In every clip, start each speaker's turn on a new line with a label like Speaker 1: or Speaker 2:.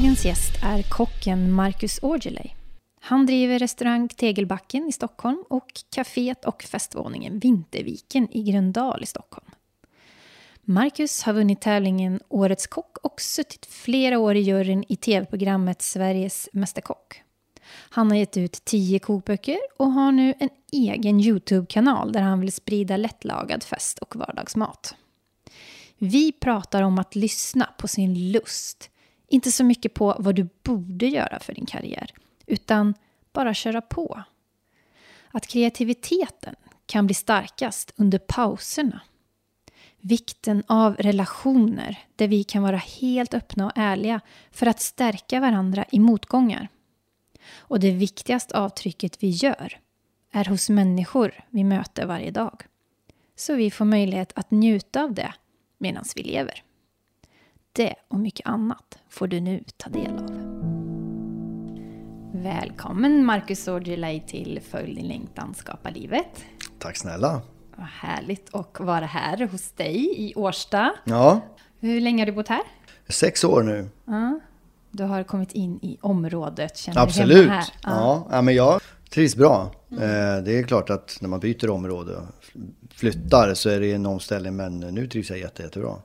Speaker 1: Dagens gäst är kocken Marcus Aujalay. Han driver restaurang Tegelbacken i Stockholm och kaféet och festvåningen Vinterviken i Gröndal i Stockholm. Marcus har vunnit tävlingen Årets kock och suttit flera år i juryn i tv-programmet Sveriges Mästerkock. Han har gett ut tio kokböcker och har nu en egen Youtube-kanal där han vill sprida lättlagad fest och vardagsmat. Vi pratar om att lyssna på sin lust inte så mycket på vad du borde göra för din karriär, utan bara köra på. Att kreativiteten kan bli starkast under pauserna. Vikten av relationer där vi kan vara helt öppna och ärliga för att stärka varandra i motgångar. Och det viktigaste avtrycket vi gör är hos människor vi möter varje dag. Så vi får möjlighet att njuta av det medan vi lever. Det och mycket annat får du nu ta del av. Välkommen Marcus Aujalay till Följ din längtan, skapa livet.
Speaker 2: Tack snälla.
Speaker 1: Vad härligt att vara här hos dig i Årsta.
Speaker 2: Ja.
Speaker 1: Hur länge har du bott här?
Speaker 2: Sex år nu.
Speaker 1: Ja. Du har kommit in i området, känner
Speaker 2: Absolut.
Speaker 1: dig hemma här.
Speaker 2: Ja. ja, men jag trivs bra. Mm. Det är klart att när man byter område och flyttar så är det en omställning, men nu trivs jag jätte, jättebra.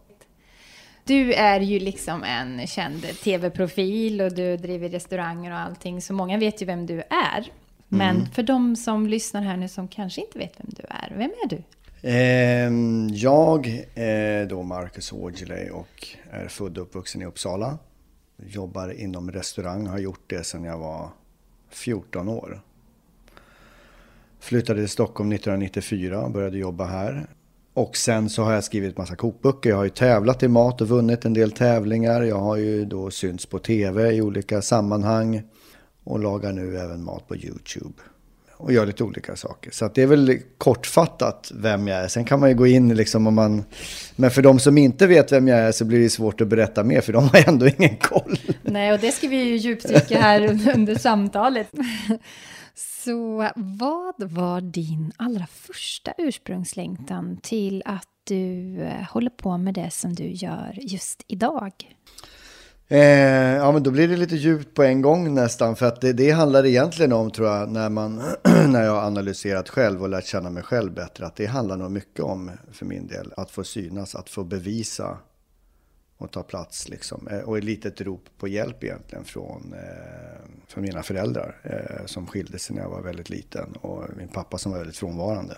Speaker 1: Du är ju liksom en känd tv-profil och du driver restauranger och allting, så många vet ju vem du är. Men mm. för de som lyssnar här nu som kanske inte vet vem du är, vem är du?
Speaker 2: Ehm, jag är då Marcus Aujalay och är född och uppvuxen i Uppsala. Jobbar inom restaurang, har gjort det sedan jag var 14 år. Flyttade till Stockholm 1994 och började jobba här. Och sen så har jag skrivit massa kokböcker. Jag har ju tävlat i mat och vunnit en del tävlingar. Jag har ju då synts på tv i olika sammanhang. Och lagar nu även mat på YouTube. Och gör lite olika saker. Så det är väl kortfattat vem jag är. Sen kan man ju gå in liksom om man... Men för de som inte vet vem jag är så blir det svårt att berätta mer. För de har ändå ingen koll.
Speaker 1: Nej, och det ska vi ju djupdyka här under samtalet. Så vad var din allra första ursprungslängtan till att du eh, håller på med det som du gör just idag?
Speaker 2: Eh, ja, men då blir det lite djupt på en gång nästan. För att det, det handlar egentligen om, tror jag, när, man, när jag har analyserat själv och lärt känna mig själv bättre. Att det handlar nog mycket om, för min del, att få synas, att få bevisa och ta plats. Liksom. Eh, och ett litet rop på hjälp egentligen från, eh, från mina föräldrar eh, som skilde sig när jag var väldigt liten och min pappa som var väldigt frånvarande.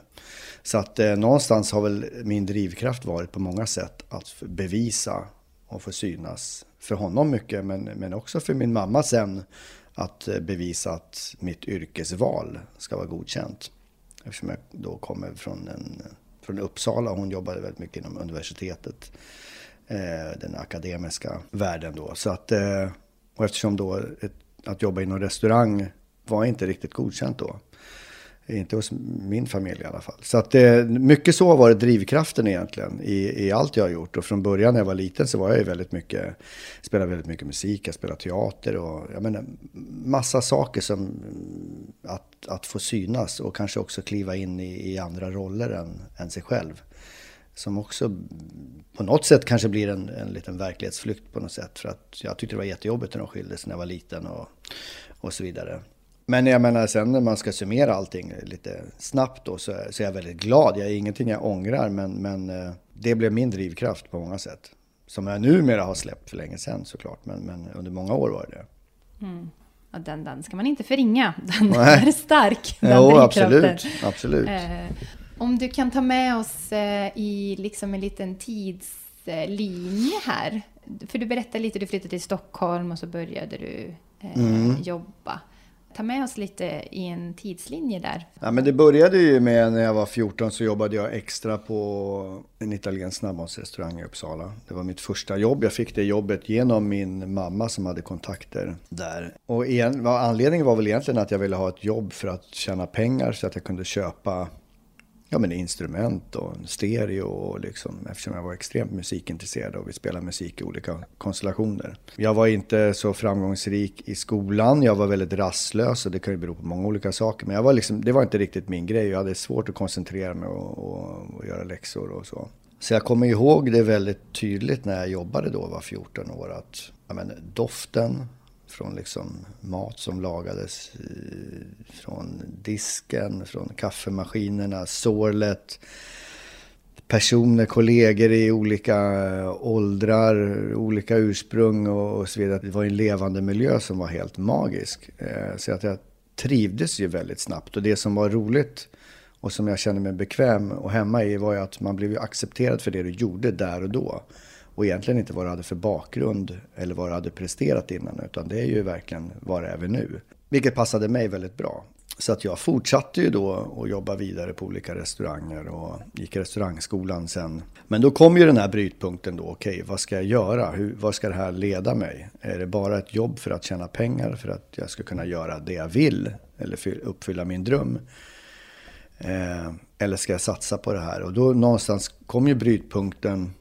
Speaker 2: Så att eh, någonstans har väl min drivkraft varit på många sätt att bevisa och få synas för honom mycket men, men också för min mamma sen att eh, bevisa att mitt yrkesval ska vara godkänt. Eftersom jag då kommer från, en, från Uppsala och hon jobbade väldigt mycket inom universitetet Eh, den akademiska världen då. Så att, eh, och eftersom då ett, att jobba inom restaurang var inte riktigt godkänt då. Inte hos min familj i alla fall. Så att eh, mycket så var det drivkraften egentligen i, i allt jag har gjort. Och från början när jag var liten så var jag ju väldigt mycket, spelade väldigt mycket musik, jag spelade teater och jag menar massa saker som att, att få synas och kanske också kliva in i, i andra roller än, än sig själv som också på något sätt kanske blir en, en liten verklighetsflykt på något sätt. För att jag tyckte det var jättejobbigt när de skildes när jag var liten och, och så vidare. Men jag menar sen när man ska summera allting lite snabbt då så, så är jag väldigt glad. Jag är ingenting jag ångrar men, men eh, det blev min drivkraft på många sätt. Som jag numera har släppt för länge sedan såklart, men, men under många år var det
Speaker 1: mm. ja, den, den ska man inte förringa, den Nej. är stark. Den
Speaker 2: jo, absolut. absolut. Eh,
Speaker 1: om du kan ta med oss eh, i liksom en liten tidslinje här. För du berättade lite, du flyttade till Stockholm och så började du eh, mm. jobba ta med oss lite i en tidslinje där.
Speaker 2: Ja, men det började ju med när jag var 14 så jobbade jag extra på en italiensk snabbmatsrestaurang i Uppsala. Det var mitt första jobb. Jag fick det jobbet genom min mamma som hade kontakter där. Och igen, anledningen var väl egentligen att jag ville ha ett jobb för att tjäna pengar så att jag kunde köpa ja, men instrument och stereo och liksom, eftersom jag var extremt musikintresserad och vi spelade musik i olika konstellationer. Jag var inte så framgångsrik i skolan, jag var väldigt rastlös och det kan ju bero på många olika saker. Men jag var liksom, det var inte riktigt min grej, jag hade svårt att koncentrera mig och, och, och göra läxor och så. Så jag kommer ihåg det väldigt tydligt när jag jobbade då, var 14 år, att ja, men, doften från liksom mat som lagades från disken, från kaffemaskinerna, sorlet. Personer, kollegor i olika eh, åldrar, olika ursprung och, så vidare. Det var en levande miljö som var helt magisk. Eh, så att jag trivdes ju väldigt snabbt. Och det som var roligt och som jag kände mig bekväm och hemma i var ju att man blev accepterad för det du gjorde där och då och egentligen inte vad du hade för bakgrund eller vad du hade presterat innan, utan det är ju verkligen vad det är vi nu. Vilket passade mig väldigt bra. Så att jag fortsatte ju då att jobba vidare på olika restauranger och gick restaurangskolan sen. Men då kom ju den här brytpunkten då, okej, okay, vad ska jag göra? Hur, vad ska det här leda mig? Är det bara ett jobb för att tjäna pengar, för att jag ska kunna göra det jag vill eller uppfylla min dröm? Eh, eller ska jag satsa på det här? Och då någonstans kom ju brytpunkten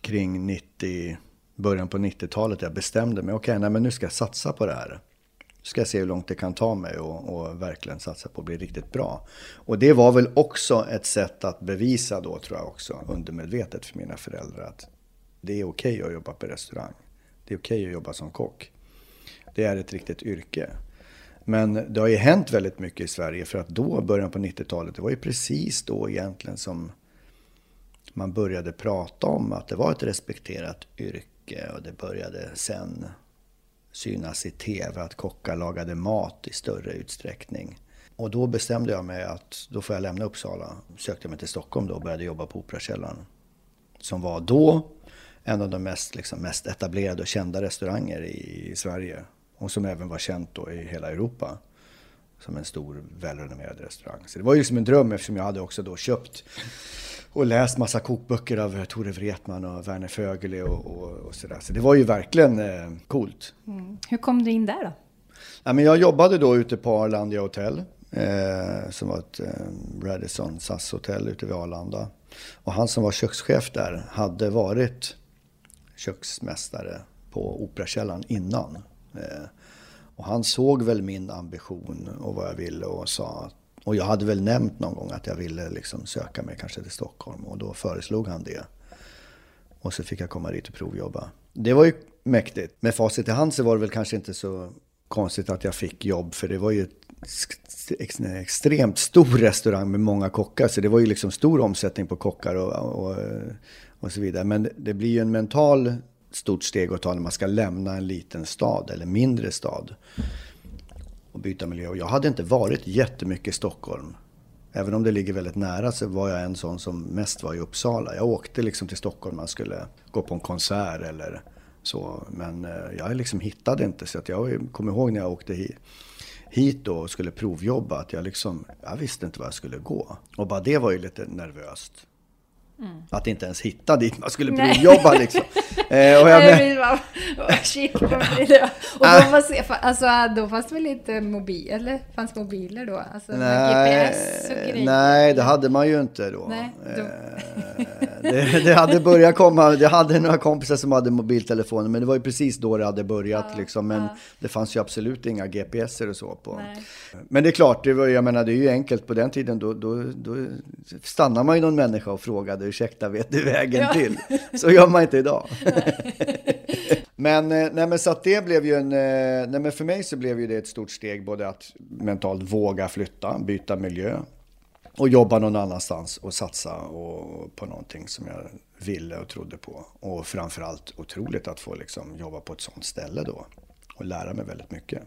Speaker 2: kring 90, början på 90-talet. Jag bestämde mig, okej, okay, men nu ska jag satsa på det här. Nu ska jag se hur långt det kan ta mig och, och, verkligen satsa på att bli riktigt bra. Och det var väl också ett sätt att bevisa då, tror jag också, undermedvetet för mina föräldrar att det är okej okay att jobba på restaurang. Det är okej okay att jobba som kock. Det är ett riktigt yrke. Men det har ju hänt väldigt mycket i Sverige för att då, början på 90-talet, det var ju precis då egentligen som man började prata om att det var ett respekterat yrke och det började sen synas i tv att kockar lagade mat i större utsträckning. Och då bestämde jag mig att då får jag lämna Uppsala. Sökte mig till Stockholm då och började jobba på Operakällaren. Som var då en av de mest, liksom, mest etablerade och kända restauranger i, i Sverige. Och som även var känt då i hela Europa. Som en stor välrenommerad restaurang. Så det var ju som en dröm eftersom jag hade också då köpt och läst massa kokböcker av Tore Wretman och Werner Fögeli och, och, och sådär. Så det var ju verkligen eh, coolt.
Speaker 1: Mm. Hur kom du in där då?
Speaker 2: Ja, men jag jobbade då ute på Arlandia hotell. Eh, som var ett eh, Radisson SAS-hotell ute vid Arlanda. Och han som var kökschef där hade varit köksmästare på Operakällaren innan. Eh, och han såg väl min ambition och vad jag ville och sa att och jag hade väl nämnt någon gång att jag ville liksom söka mig kanske till Stockholm och då föreslog han det. Och så fick jag komma dit och provjobba. Det var ju mäktigt. Med facit i hand så var det väl kanske inte så konstigt att jag fick jobb för det var ju en extremt stor restaurang med många kockar. Så det var ju liksom stor omsättning på kockar och, och, och så vidare. Men det blir ju en mental stort steg att ta när man ska lämna en liten stad eller mindre stad och byta miljö. Och jag hade inte varit jättemycket i Stockholm. Även om det ligger väldigt nära så var jag en sån som mest var i Uppsala. Jag åkte liksom till Stockholm man skulle gå på en konsert eller så. Men eh, jag liksom hittade inte. Så att jag kommer ihåg när jag åkte hit hit då och skulle provjobba att jag liksom, jag visste inte var jag skulle gå. Och bara det var ju lite nervöst. Mm. Att inte ens hitta dit man skulle provjobba liksom.
Speaker 1: Eh, och jag med... Och då, fanns, alltså, då fanns det väl inte mobil, eller fanns mobiler då? Alltså,
Speaker 2: nej, GPS och grejer. Nej, det hade man ju inte då. Nej, då. Eh, det, det, hade börjat komma, jag hade några kompisar som hade mobiltelefoner, men det var ju precis då det hade börjat ja, liksom. Men ja. det fanns ju absolut inga GPSer och så på. Nej. Men det är klart, det var, jag menar det är ju enkelt på den tiden, då, då, då stannar man ju någon människa och frågade ursäkta, vet du vägen ja. till? Så gör man inte idag. men, eh, nej, men så att det blev ju en, eh, nej, men för mig så blev ju det ett stort steg både att mentalt våga flytta, byta miljö. och jobba någon annanstans och satsa och, på någonting som jag ville och trodde på. Och framförallt otroligt att få liksom jobba på ett sånt ställe då och lära mig väldigt mycket.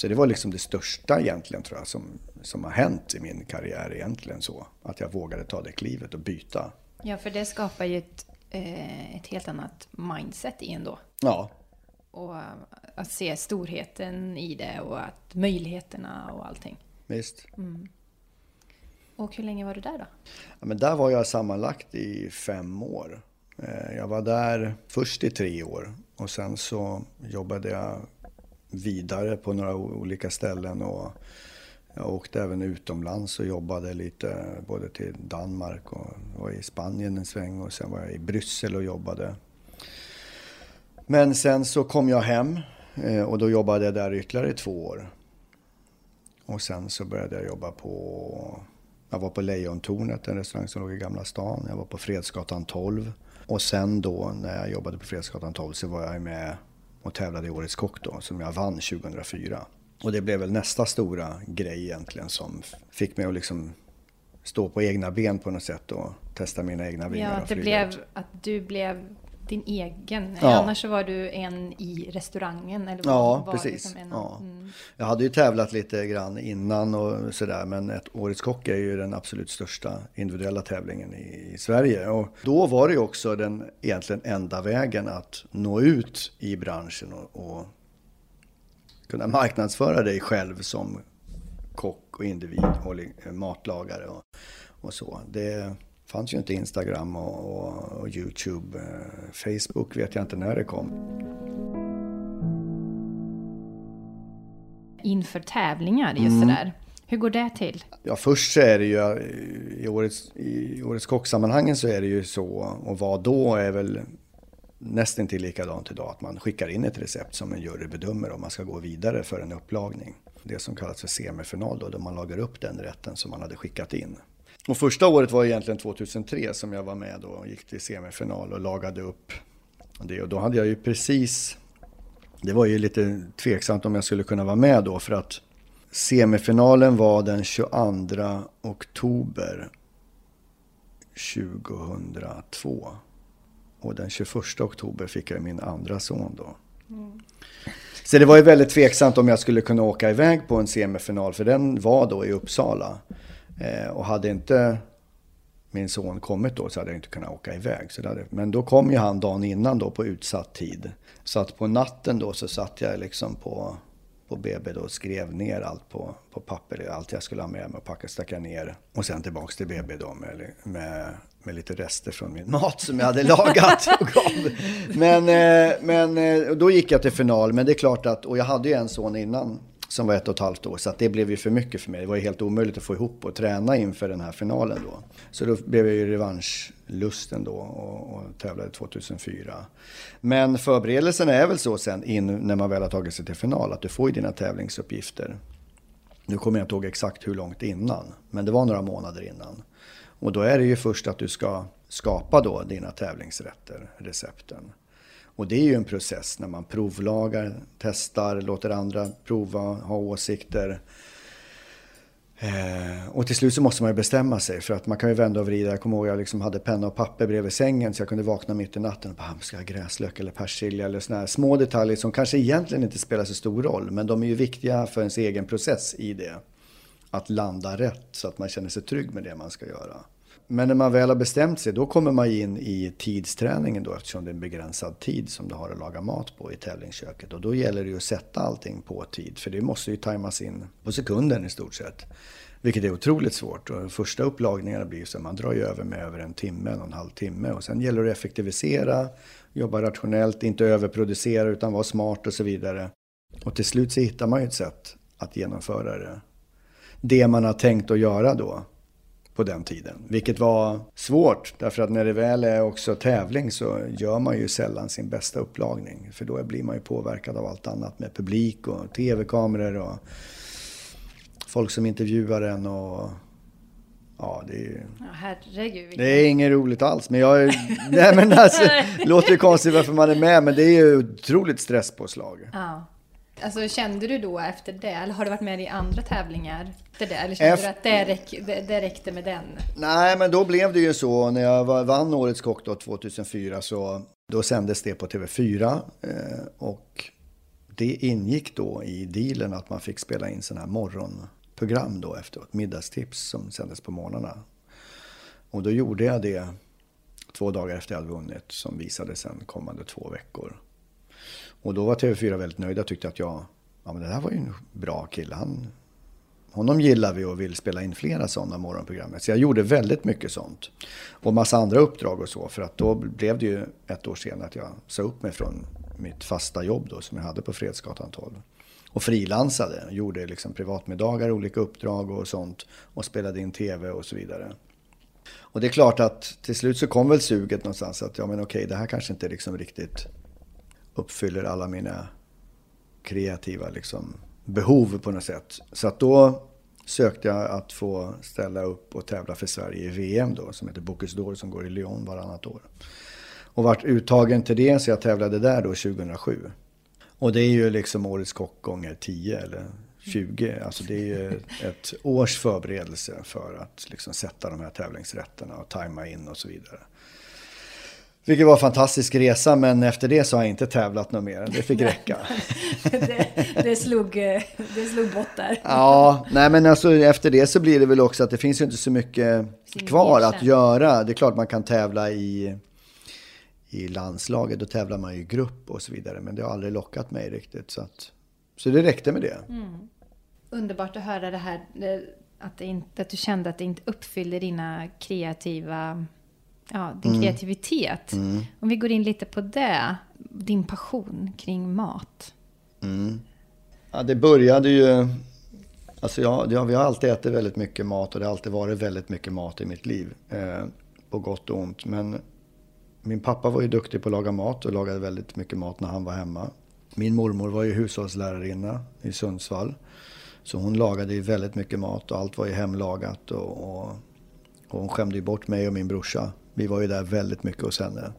Speaker 2: Så det var liksom det största egentligen tror jag som, som har hänt i min karriär egentligen så. Att jag vågade ta det klivet och byta.
Speaker 1: Ja, för det skapar ju ett, eh, ett helt annat mindset i en då.
Speaker 2: Ja.
Speaker 1: Och att se storheten i det och att möjligheterna och allting.
Speaker 2: Visst.
Speaker 1: Mm. Och hur länge var du där då?
Speaker 2: Ja, men där var jag sammanlagt i fem år. Eh, jag var där först i tre år och sen så jobbade jag vidare på några olika ställen och jag åkte även utomlands och jobbade lite både till Danmark och var i Spanien en sväng och sen var jag i Bryssel och jobbade. Men sen så kom jag hem eh, och då jobbade jag där ytterligare två år. Och sen så började jag jobba på, jag var på Lejontornet, en restaurang som låg i Gamla stan. Jag var på Fredsgatan 12. Och sen då när jag jobbade på Fredsgatan 12 så var jag med och tävlade i Årets Kock då, som jag vann 2004. Och det blev väl nästa stora grej egentligen som fick mig att liksom stå på egna ben på något sätt och testa mina egna vingar.
Speaker 1: Ja, att, det blev, att du blev din egen. Ja. Annars så var du en i restaurangen. Eller
Speaker 2: ja, var precis. Liksom en, ja. Mm. Jag hade ju tävlat lite grann innan och sådär. Men ett Årets Kock är ju den absolut största individuella tävlingen i, i, Sverige. Och då var det ju också den egentligen enda vägen att nå ut i branschen och, och kunna marknadsföra dig själv som kock och individ och matlagare och, och så. Det fanns ju inte Instagram och, och, och Youtube. Eh, Facebook vet jag inte när det kom.
Speaker 1: Inför tävlingar, just mm. det där. Hur går det till?
Speaker 2: Ja, först så är det ju i årets, i årets kocksammanhangen så är det ju så och vad då är väl nästan till likadant idag att man skickar in ett recept som en jury bedömer om man ska gå vidare för en upplagning. Det som kallas för semifinal då, där man lagar upp den rätten som man hade skickat in. Och första året var egentligen 2003 som jag var med då och gick till semifinal och lagade upp det. Och då hade jag ju precis, det var ju lite tveksamt om jag skulle kunna vara med då för att semifinalen var den 22 oktober 2002. Och den 21 oktober fick jag min andra son då. Mm. Så det var ju väldigt tveksamt om jag skulle kunna åka iväg på en semifinal, för den var då i Uppsala. Eh, och hade inte min son kommit då så hade jag inte kunnat åka iväg. Så hade, men då kom ju han dagen innan då på utsatt tid. Så att på natten då så satt jag liksom på, på BB då och skrev ner allt på, på papper. Allt jag skulle ha med mig och packa stack jag ner. Och sen tillbaks till BB då med, med, med lite rester från min mat som jag hade lagat och gav. Men, eh, men eh, då gick jag till final. Men det är klart att, och jag hade ju en son innan som var ett och ett halvt år. Så att det blev ju för mycket för mig. Det var ju helt omöjligt att få ihop och träna inför den här finalen då. Så då blev jag ju revanschlusten då och, och tävlade 2004. Men förberedelsen är väl så sen in när man väl har tagit sig till final att du får ju dina tävlingsuppgifter. Nu kommer jag inte ihåg exakt hur långt innan, men det var några månader innan. Och då är det ju först att du ska skapa då dina tävlingsrätter, recepten. Och det är ju en process när man provlagar, testar, låter andra prova, ha åsikter. Eh, och till slut så måste man ju bestämma sig för att man kan ju vända och vrida. Jag kommer ihåg att jag liksom hade penna och papper bredvid sängen så jag kunde vakna mitt i natten och bara, ah, ska jag ha gräslök eller persilja eller sådana här små detaljer som kanske egentligen inte spelar så stor roll. Men de är ju viktiga för ens egen process i det. Att landa rätt så att man känner sig trygg med det man ska göra. Men när man väl har bestämt sig, då kommer man in i tidsträningen då eftersom det är en begränsad tid som du har att laga mat på i tävlingsköket. Och då gäller det ju att sätta allting på tid, för det måste ju tajmas in på sekunden i stort sett. Vilket är otroligt svårt. Och första upplagningarna blir ju så att man drar ju över med över en timme, en och en halv timme. Och sen gäller det att effektivisera, jobba rationellt, inte överproducera utan vara smart och så vidare. Och till slut så hittar man ju ett sätt att genomföra det. Det man har tänkt att göra då på den tiden. Vilket var svårt, därför att när det väl är också tävling så gör man ju sällan sin bästa upplagning. För då blir man ju påverkad av allt annat med publik och tv-kameror och folk som intervjuar en och Ja, det är
Speaker 1: Ja, herregud.
Speaker 2: Det är inget roligt alls. Men jag nej men alltså, det låter ju konstigt varför man är med, men det är ju otroligt stresspåslag.
Speaker 1: Ja. Alltså kände du då efter det, eller har du varit med i andra tävlingar det? Eller kände efter... du att det, räck, det, det räckte med den?
Speaker 2: Nej, men då blev det ju så. När jag vann Årets Kock då 2004 så då sändes det på TV4. Eh, och det ingick då i dealen att man fick spela in sådana här morgonprogram då efteråt. Middagstips som sändes på morgnarna. Och då gjorde jag det två dagar efter jag hade vunnit som visades sen kommande två veckor. Och då var TV4 väldigt nöjda och tyckte att jag, ja men det där var ju en bra kille. Han, honom gillar vi och vill spela in flera sådana morgonprogram. Så jag gjorde väldigt mycket sånt. Och massa andra uppdrag och så. För att då blev det ju ett år senare att jag sa upp mig från mitt fasta jobb då som jag hade på Fredsgatan 12. Och frilansade, gjorde liksom privatmiddagar, olika uppdrag och sånt. Och spelade in tv och så vidare. Och det är klart att till slut så kom väl suget någonstans att ja men okej, det här kanske inte liksom riktigt uppfyller alla mina kreativa liksom, behov på något sätt. Så att då sökte jag att få ställa upp och tävla för Sverige i VM då, som heter Bocuse d'Or som går i Lyon varannat år. Och vart uttagen till det, så jag tävlade där då 2007. Och det är ju liksom Årets Kock gånger 10 eller 20. Alltså det är ju ett års förberedelse för att liksom sätta de här tävlingsrätterna och tajma in och så vidare. Vilket var en fantastisk resa, men efter det så har jag inte tävlat något mer. Det fick räcka.
Speaker 1: det, det, slog, det slog bort där.
Speaker 2: ja, nej men alltså efter det så blir det väl också att det finns ju inte så mycket kvar att göra. Det är klart man kan tävla i, i landslaget, då tävlar man i grupp och så vidare. Men det har aldrig lockat mig riktigt. Så, att, så det räckte med det. Mm.
Speaker 1: Underbart att höra det här, att, det inte, att du kände att det inte uppfyllde dina kreativa ja, din mm. kreativitet. Mm. Om vi går in lite på det, din passion kring mat.
Speaker 2: Mm. Ja, det började ju... Alltså ja, ja, vi har alltid ätit väldigt mycket mat och det har alltid varit väldigt mycket mat i mitt liv. Eh, på gott och ont. Men min pappa var ju duktig på att laga mat och lagade väldigt mycket mat när han var hemma. Min mormor var ju hushållslärarinna i Sundsvall. Så hon lagade ju väldigt mycket mat och allt var ju hemlagat. Och, och, och hon skämde ju bort mig och min brorsa vi var ju där väldigt mycket hos henne. Eh,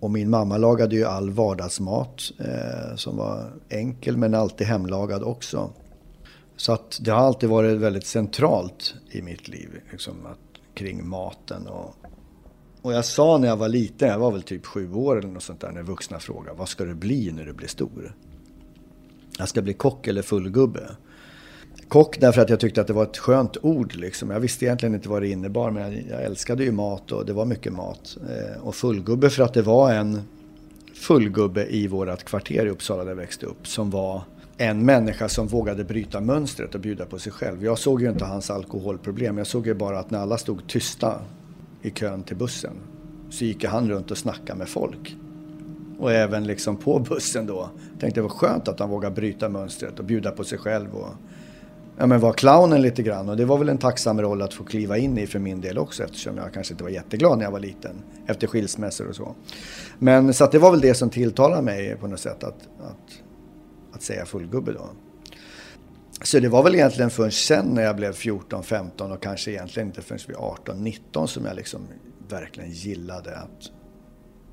Speaker 2: och min mamma lagade ju all vardagsmat eh, som var enkel men alltid hemlagad också. Så att det har alltid varit väldigt centralt i mitt liv liksom, att, kring maten. Och, och jag sa när jag var liten, jag var väl typ sju år eller något sånt där, när vuxna frågade vad ska du bli när du blir stor? Jag ska bli kock eller fullgubbe. Kock därför att jag tyckte att det var ett skönt ord. Liksom. Jag visste egentligen inte vad det innebar men jag, jag älskade ju mat och det var mycket mat. Eh, och fullgubbe för att det var en fullgubbe i vårt kvarter i Uppsala där jag växte upp som var en människa som vågade bryta mönstret och bjuda på sig själv. Jag såg ju inte hans alkoholproblem. Jag såg ju bara att när alla stod tysta i kön till bussen så gick han runt och snackade med folk. Och även liksom på bussen då. Tänkte det var skönt att han vågade bryta mönstret och bjuda på sig själv och ja, men var clownen lite grann. Och det var väl en tacksam roll att få kliva in i för min del också eftersom jag kanske inte var jätteglad när jag var liten. Efter skilsmässor och så. Men så att det var väl det som tilltalade mig på något sätt att, att, att säga fullgubbe då. Så det var väl egentligen först sen när jag blev 14, 15 och kanske egentligen inte förrän vid 18, 19 som jag liksom verkligen gillade att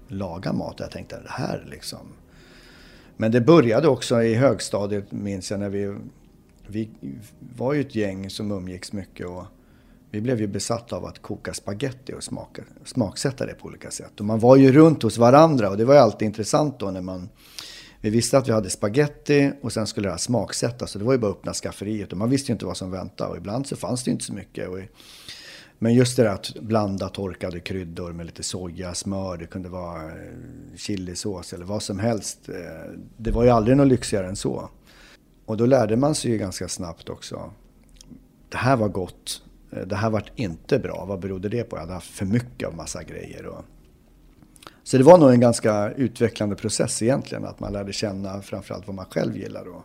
Speaker 2: laga mat. Jag tänkte det här liksom. Men det började också i högstadiet minns jag när vi vi var ju ett gäng som umgicks mycket och vi blev ju besatta av att koka spaghetti och smaka, smaksätta det på olika sätt. Och man var ju runt hos varandra och det var ju alltid intressant då när man vi visste att vi hade spaghetti och sen skulle det här smaksättas. Så det var ju bara att öppna skafferiet och man visste ju inte vad som väntade. Och ibland så fanns det ju inte så mycket. men just det där att blanda torkade kryddor med lite soja, smör, det kunde vara eh, chilisås eller vad som helst. Eh, det var ju aldrig något lyxigare än så. Och då lärde man sig ju ganska snabbt också. Det här var gott. Eh, det här var inte bra. Vad berodde det på? Jag hade haft för mycket av massa grejer. Och... Så det var nog en ganska utvecklande process egentligen. Att man lärde känna framförallt vad man själv gillar. Då.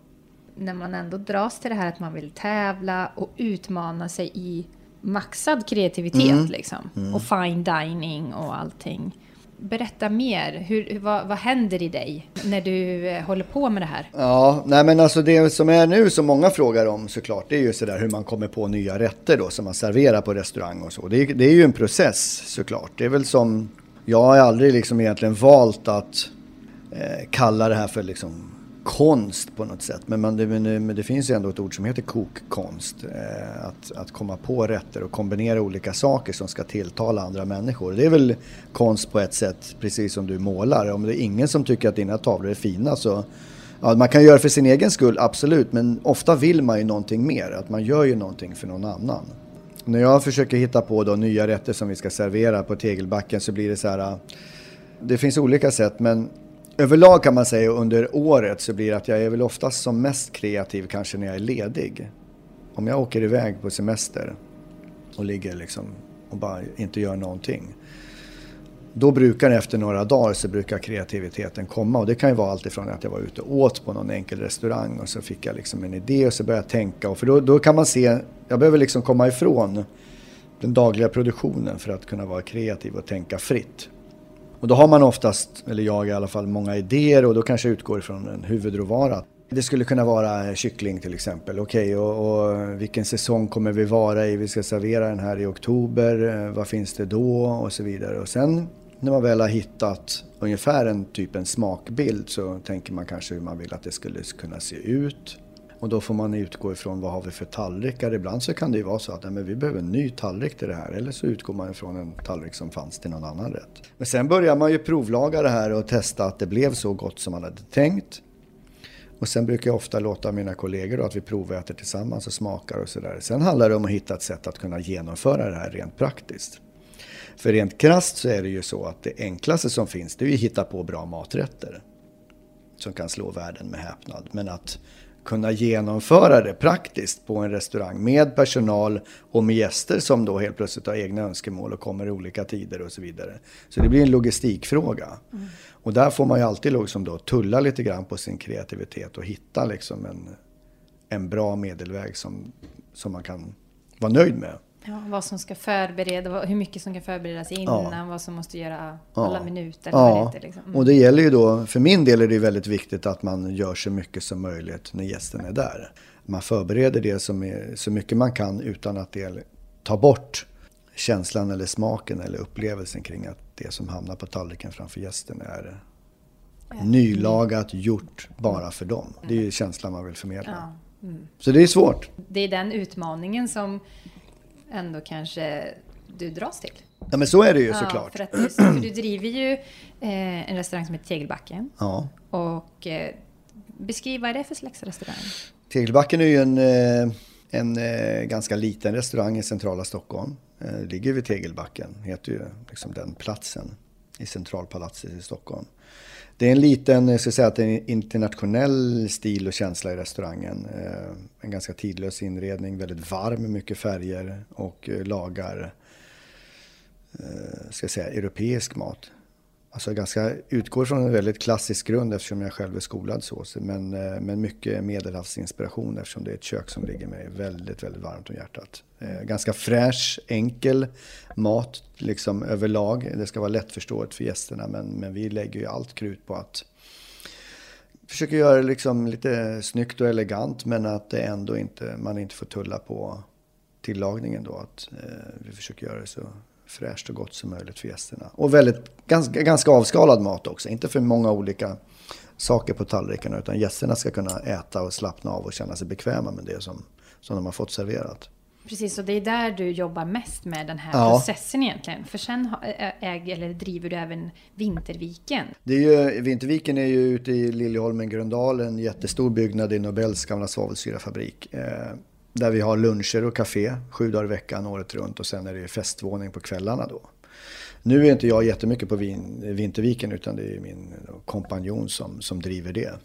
Speaker 1: När man ändå dras till det här att man vill tävla och utmana sig i maxad kreativitet. Mm. Liksom. Mm. Och fine dining och allting. Berätta mer. Hur, vad, vad händer i dig när du eh, håller på med det här?
Speaker 2: Ja, nej men alltså det som är nu som många frågar om såklart, det är ju sådär hur man kommer på nya rätter då som man serverar på restaurang och så. Det är, det är ju en process såklart. Det är väl som, jag har aldrig liksom egentligen valt att eh, kalla det här för liksom konst på något sätt. Men, man, det, men det finns ju ändå ett ord som heter kokkonst. Eh, att, att komma på rätter och kombinera olika saker som ska tilltala andra människor. Det är väl konst på ett sätt, precis som du målar. Om det är ingen som tycker att dina tavlor är fina så Ja, man kan göra för sin egen skull, absolut, men ofta vill man ju någonting mer. Att man gör ju någonting för någon annan. När jag försöker hitta på då nya rätter som vi ska servera på tegelbacken så blir det så här. Eh, det finns olika sätt, men överlag kan man säga under året så blir det att jag är väl oftast som mest kreativ kanske när jag är ledig. Om jag åker iväg på semester och ligger liksom och bara inte gör någonting då brukar efter några dagar så brukar kreativiteten komma och det kan ju vara alltifrån att jag var ute och åt på någon enkel restaurang och så fick jag liksom en idé och så började jag tänka och för då, då kan man se, jag behöver liksom komma ifrån den dagliga produktionen för att kunna vara kreativ och tänka fritt. Och då har man oftast, eller jag i alla fall, många idéer och då kanske jag utgår ifrån en huvudråvara. Det skulle kunna vara kyckling till exempel. Okej, okay, och, och, vilken säsong kommer vi vara i? Vi ska servera den här i oktober. Eh, vad finns det då? Och så vidare. Och sen när man väl har hittat ungefär en typ en smakbild så tänker man kanske hur man vill att det skulle kunna se ut. Och då får man utgå ifrån vad har vi för tallrikar. Ibland så kan det ju vara så att nej, men vi behöver en ny tallrik till det här. Eller så utgår man ifrån en tallrik som fanns till någon annan rätt. Men sen börjar man ju provlaga det här och testa att det blev så gott som man hade tänkt. Och sen brukar jag ofta låta mina kollegor då, att vi proväter tillsammans och smakar och sådär. Sen handlar det om att hitta ett sätt att kunna genomföra det här rent praktiskt. För rent krast så är det ju så att det enklaste som finns det är att hitta på bra maträtter. Som kan slå världen med häpnad. Men att kunna genomföra det praktiskt på en restaurang med personal och med gäster som då helt plötsligt har egna önskemål och kommer i olika tider och så vidare. Så det blir en logistikfråga. Mm. Och där får man ju alltid liksom då tulla lite grann på sin kreativitet och hitta liksom en, en bra medelväg som, som man kan vara nöjd med.
Speaker 1: Ja, vad som ska förbereda, hur mycket som kan förberedas innan, ja. vad som måste göra alla ja. minuter.
Speaker 2: Ja, det liksom. mm. och det gäller ju då, för min del är det väldigt viktigt att man gör så mycket som möjligt när gästen är där. Man förbereder det som är, så mycket man kan utan att det tar bort känslan eller smaken eller upplevelsen kring att det som hamnar på tallriken framför gästen är nylagat, gjort bara för dem. Det är ju känslan man vill förmedla. Mm. Så det är svårt.
Speaker 1: Det är den utmaningen som ändå kanske du dras till.
Speaker 2: Ja men så är det ju ja, såklart.
Speaker 1: För, att du, för du driver ju eh, en restaurang som heter Tegelbacken.
Speaker 2: Ja.
Speaker 1: Och eh, beskriv vad är det för slags restaurang?
Speaker 2: Tegelbacken är ju en, eh, en eh, ganska liten restaurang i centrala Stockholm. Eh, ligger vid Tegelbacken, heter ju liksom den platsen i Centralpalatset i Stockholm. Det är en liten, jag ska säga att det är en internationell stil och känsla i restaurangen. Eh, en ganska tidlös inredning, väldigt varm, mycket färger och eh, lagar, eh, ska jag säga, europeisk mat. Alltså ganska, utgår från en väldigt klassisk grund eftersom jag själv är skolad så. Men, eh, men mycket medelhavsinspiration eftersom det är ett kök som ligger mig väldigt, väldigt varmt om hjärtat. Eh, ganska fräsch, enkel mat liksom överlag. Det ska vara lättförståeligt för gästerna men, men vi lägger ju allt krut på att försöka göra det liksom lite snyggt och elegant men att det ändå inte, man inte får tulla på tillagningen då. Att eh, vi försöker göra det så fräscht och gott som möjligt för gästerna. Och väldigt, ganska, ganska avskalad mat också, inte för många olika saker på tallrikarna utan gästerna ska kunna äta och slappna av och känna sig bekväma med det som, som de har fått serverat.
Speaker 1: Precis, och det är där du jobbar mest med den här ja. processen egentligen. För sen äger, eller driver du även Vinterviken.
Speaker 2: Det är ju, Vinterviken är ju ute i Liljeholmen, Gröndal, en jättestor byggnad i Nobels gamla svavelsyrafabrik. Där vi har luncher och café sju dagar i veckan året runt och sen är det festvåning på kvällarna då. Nu är inte jag jättemycket på vin, Vinterviken utan det är min kompanjon som, som driver det.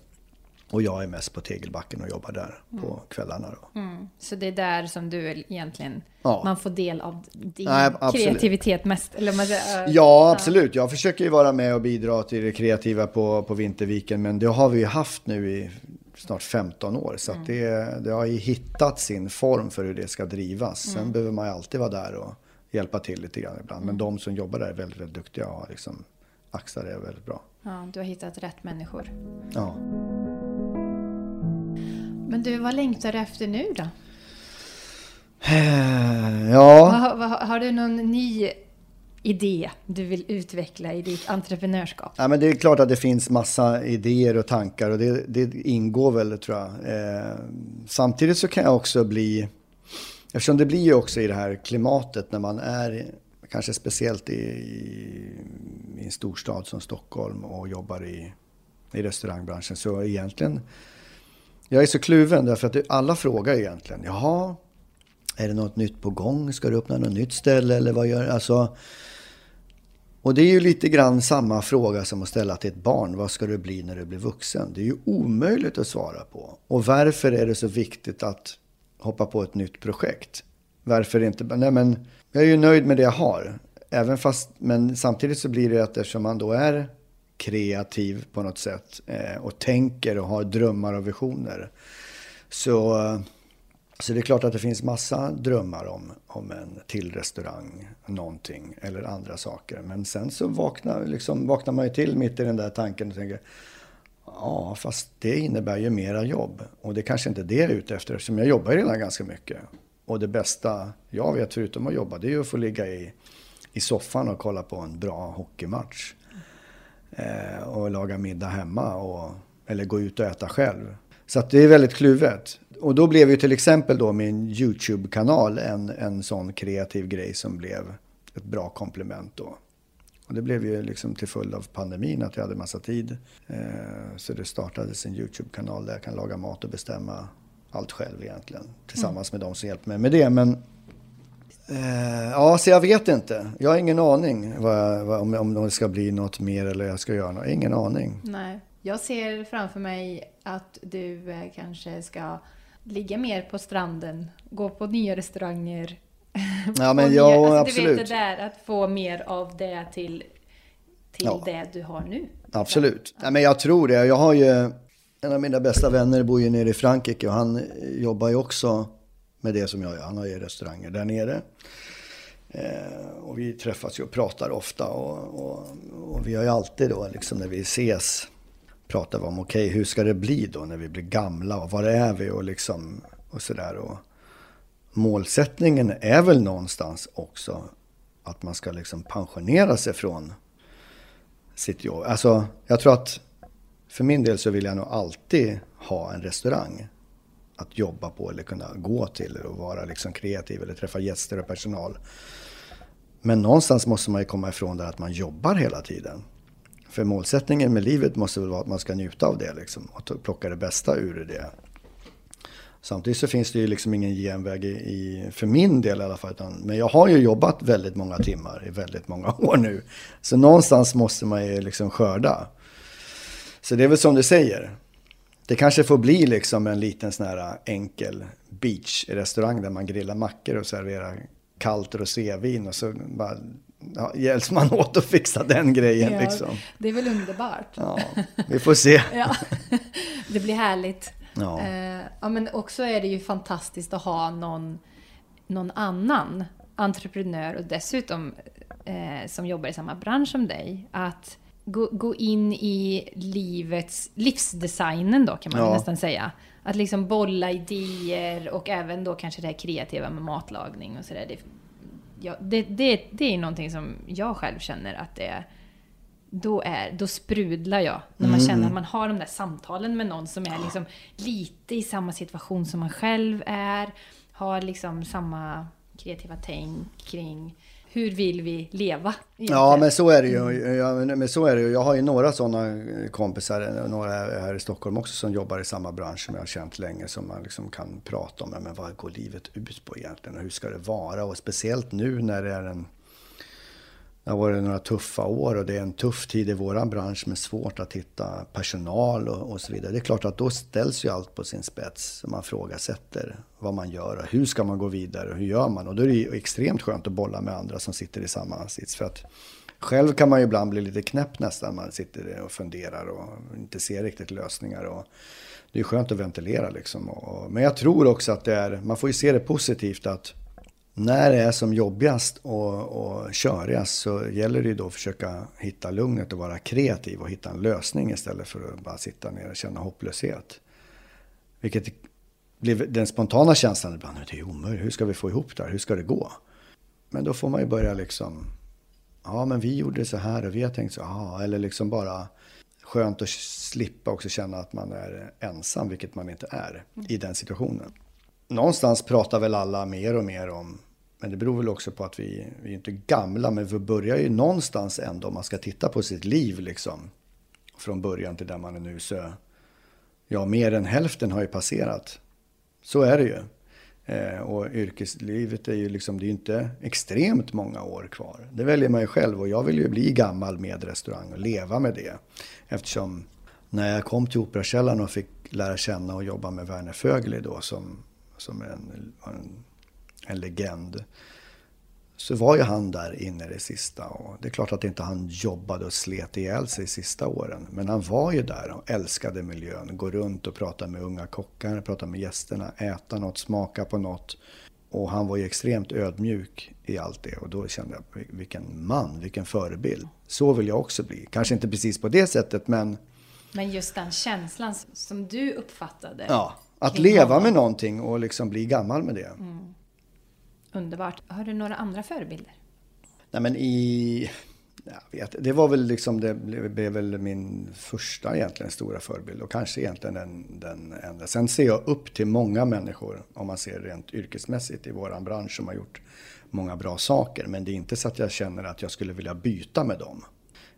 Speaker 2: Och jag är mest på Tegelbacken och jobbar där mm. på kvällarna. Då.
Speaker 1: Mm. Så det är där som du egentligen, ja. man får del av din Nej, kreativitet mest? Eller man
Speaker 2: uh, ja, absolut. Jag försöker ju vara med och bidra till det kreativa på, på Vinterviken. Men det har vi ju haft nu i snart 15 år. Så mm. det, det har ju hittat sin form för hur det ska drivas. Sen mm. behöver man ju alltid vara där och hjälpa till lite grann ibland. Men mm. de som jobbar där är väldigt, väldigt duktiga och har liksom axlar det väldigt bra.
Speaker 1: Ja, du har hittat rätt människor.
Speaker 2: Ja.
Speaker 1: Men du, vad längtar du efter nu då?
Speaker 2: Eh, ja.
Speaker 1: Har, har, har du någon ny idé du vill utveckla i ditt entreprenörskap?
Speaker 2: Ja, men det är klart att det finns massa idéer och tankar och det, det ingår väl tror jag. Eh, samtidigt så kan jag också bli, eftersom det blir ju också i det här klimatet när man är, kanske speciellt i, i en storstad som Stockholm och jobbar i, i restaurangbranschen, så egentligen jag är så kluven därför att alla frågar egentligen, jaha, är det något nytt på gång? Ska du öppna något nytt ställe eller vad gör du? Alltså, och det är ju lite grann samma fråga som att ställa till ett barn. Vad ska du bli när du blir vuxen? Det är ju omöjligt att svara på. Och varför är det så viktigt att hoppa på ett nytt projekt? Varför inte? Nej men, jag är ju nöjd med det jag har. Även fast, men samtidigt så blir det att eftersom man då är kreativ på något sätt eh, och tänker och har drömmar och visioner. Så eh, så det är klart att det finns massa drömmar om, om en till restaurang, någonting eller andra saker. Men sen så vaknar, liksom, vaknar man ju till mitt i den där tanken och tänker Ja, fast det innebär ju mera jobb. Och det kanske inte är det jag är ute efter eftersom jag jobbar redan ganska mycket. Och det bästa jag vet förutom att jobba det är ju att få ligga i, i soffan och kolla på en bra hockeymatch. Eh, och laga middag hemma och, eller gå ut och äta själv. Så att det är väldigt kluvet och då blev ju till exempel då min YouTube-kanal en, en sån kreativ grej som blev ett bra komplement då. Och det blev ju liksom till följd av pandemin att jag hade massa tid. Eh, så det startades en YouTube-kanal där jag kan laga mat och bestämma allt själv egentligen. Tillsammans mm. med de som hjälper mig med det. Men eh, ja, så jag vet inte. Jag har ingen aning vad, vad, om, om det ska bli något mer eller jag ska göra något. Ingen aning.
Speaker 1: Nej. Jag ser framför mig att du eh, kanske ska ligga mer på stranden, gå på nya restauranger.
Speaker 2: Ja, men ja,
Speaker 1: alltså,
Speaker 2: absolut.
Speaker 1: Du vet det där, att få mer av det till, till ja. det du har nu.
Speaker 2: Absolut. Ja. men jag tror det. Jag har ju, en av mina bästa vänner bor ju nere i Frankrike och han jobbar ju också med det som jag gör. Han har ju restauranger där nere. Eh, och vi träffas ju och pratar ofta och, och, och, vi har ju alltid då, liksom när vi ses, pratar vi om, okej, okay, hur ska det bli då när vi blir gamla och var är vi och liksom och sådär. Och målsättningen är väl någonstans också att man ska liksom pensionera sig från sitt jobb. Alltså, jag tror att för min del så vill jag nog alltid ha en restaurang att jobba på eller kunna gå till och vara liksom kreativ eller träffa gäster och personal. Men någonstans måste man ju komma ifrån det att man jobbar hela tiden. För målsättningen med livet måste väl vara att man ska njuta av det liksom, och plocka det bästa ur det. Samtidigt så finns det ju liksom ingen genväg i, för min del i alla fall. Utan, men jag har ju jobbat väldigt många timmar i väldigt många år nu. Så någonstans måste man ju liksom skörda. Så det är väl som du säger. Det kanske får bli liksom en liten sån här enkel beach-restaurang där man grillar mackor och serverar kallt rosévin och så bara ja, hjälps man åt att fixa den grejen. Ja, liksom.
Speaker 1: Det är väl underbart.
Speaker 2: Ja, vi får se.
Speaker 1: ja, det blir härligt. Ja. Eh, ja, men också är det ju fantastiskt att ha någon, någon annan entreprenör och dessutom eh, som jobbar i samma bransch som dig. Att gå, gå in i livets, livsdesignen då kan man ja. nästan säga. Att liksom bolla idéer och även då kanske det här kreativa med matlagning och sådär ja, det, det, det är någonting som jag själv känner att det är då, är, då sprudlar jag. När man mm. känner att man har de där samtalen med någon som är liksom lite i samma situation som man själv är. Har liksom samma kreativa tänk kring hur vill vi leva?
Speaker 2: Egentligen? Ja, men så är det ju. Ja, Jag, men så är det ju. Jag har ju några sådana eh, kompisar, eh, några här i Stockholm också, som jobbar i samma bransch som jag har känt länge, som man liksom kan prata om. Men vad går livet ut på egentligen? Och hur ska det vara? Och speciellt nu när det är en det har varit några tuffa år och det är en tuff tid i våran bransch med svårt att hitta personal och, och, så vidare. Det är klart att då ställs ju allt på sin spets. Man frågasätter vad man gör och hur ska man gå vidare och hur gör man? Och då är det ju extremt skönt att bolla med andra som sitter i samma sits. För att själv kan man ju ibland bli lite knäpp nästan. Man sitter och funderar och inte ser riktigt lösningar. Och det är skönt att ventilera liksom. Men jag tror också att det är, man får ju se det positivt att när det är som jobbigast och, och körigast så gäller det ju då att försöka hitta lugnet och vara kreativ och hitta en lösning istället för att bara sitta ner och känna hopplöshet. Vilket blir den spontana känslan ibland, det är omöjligt, hur ska vi få ihop det här, hur ska det gå? Men då får man ju börja liksom ja men vi gjorde så här och vi har tänkt så, ja, eller liksom bara skönt att slippa också känna att man är ensam, vilket man inte är i den situationen. Någonstans pratar väl alla mer och mer om, men det beror väl också på att vi, vi är inte gamla, men vi börjar ju någonstans ändå, om man ska titta på sitt liv liksom, från början till där man är nu, så ja, mer än hälften har ju passerat. Så är det ju. Eh, och yrkeslivet är ju liksom, det är ju inte extremt många år kvar. Det väljer man ju själv och jag vill ju bli gammal med restaurang och leva med det. Eftersom när jag kom till Operakällaren och fick lära känna och jobba med Werner Fögli då som, som en, en, en legend så var ju han där inne det sista. Och det är klart att inte han jobbade och slet ihjäl sig sista åren. Men han var ju där och älskade miljön. Gå runt och prata med unga kockar, prata med gästerna, äta något, smaka på något. Och han var ju extremt ödmjuk i allt det. Och då kände jag, vilken man, vilken förebild. Så vill jag också bli. Kanske inte precis på det sättet, men...
Speaker 1: Men just den känslan som du uppfattade.
Speaker 2: Ja, att leva med någonting och liksom bli gammal med det. Mm.
Speaker 1: Underbart. Har du några andra förebilder?
Speaker 2: Nej men i... Jag vet, det var väl liksom, det blev väl min första egentligen stora förebild och kanske egentligen den, den enda. Sen ser jag upp till många människor, om man ser rent yrkesmässigt i våran bransch, som har gjort många bra saker. Men det är inte så att jag känner att jag skulle vilja byta med dem.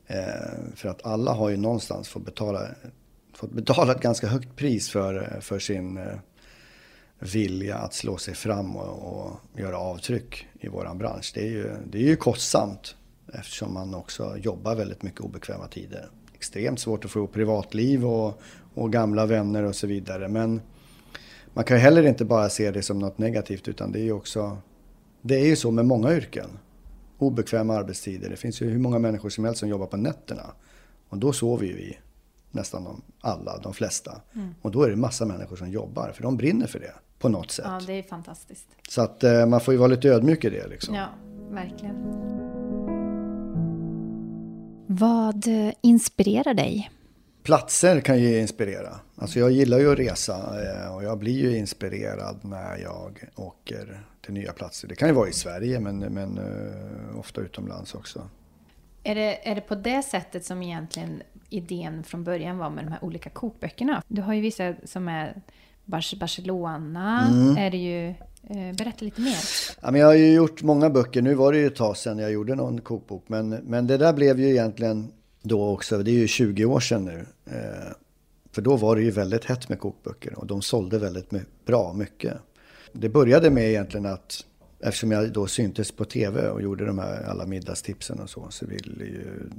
Speaker 2: Eh, för att alla har ju någonstans fått betala, fått betala ett ganska högt pris för, för sin eh, vilja att slå sig fram och, och göra avtryck i våran bransch. Det är, ju, det är ju kostsamt eftersom man också jobbar väldigt mycket obekväma tider. Extremt svårt att få ihop privatliv och, och gamla vänner och så vidare. Men man kan ju heller inte bara se det som något negativt utan det är ju också... Det är ju så med många yrken. Obekväma arbetstider. Det finns ju hur många människor som helst som jobbar på nätterna. Och då sover ju vi. Nästan alla, de flesta. Mm. Och då är det massa människor som jobbar för de brinner för det på något sätt.
Speaker 1: Ja, det är fantastiskt.
Speaker 2: Så att eh, man får ju vara lite ödmjuk i det liksom.
Speaker 1: Ja, verkligen. Vad eh, inspirerar dig?
Speaker 2: Platser kan ju inspirera. Alltså jag gillar ju att resa eh, och jag blir ju inspirerad när jag åker till nya platser. Det kan ju vara i Sverige men, men ofta utomlands också.
Speaker 1: Är det, är det på det sättet som egentligen idén från början var med de här olika kokböckerna? Du har ju vissa som är Barcelona mm. är det ju. Eh, berätta lite mer.
Speaker 2: Ja, men jag har ju gjort många böcker. Nu var det ju ett tag sedan jag gjorde någon kokbok. Men, men det där blev ju egentligen då också, det är ju 20 år sedan nu. Eh, för då var det ju väldigt hett med kokböcker och de sålde väldigt bra mycket. Det började med egentligen att eftersom jag då syntes på tv och gjorde de här alla middagstipsen och så, så ville ju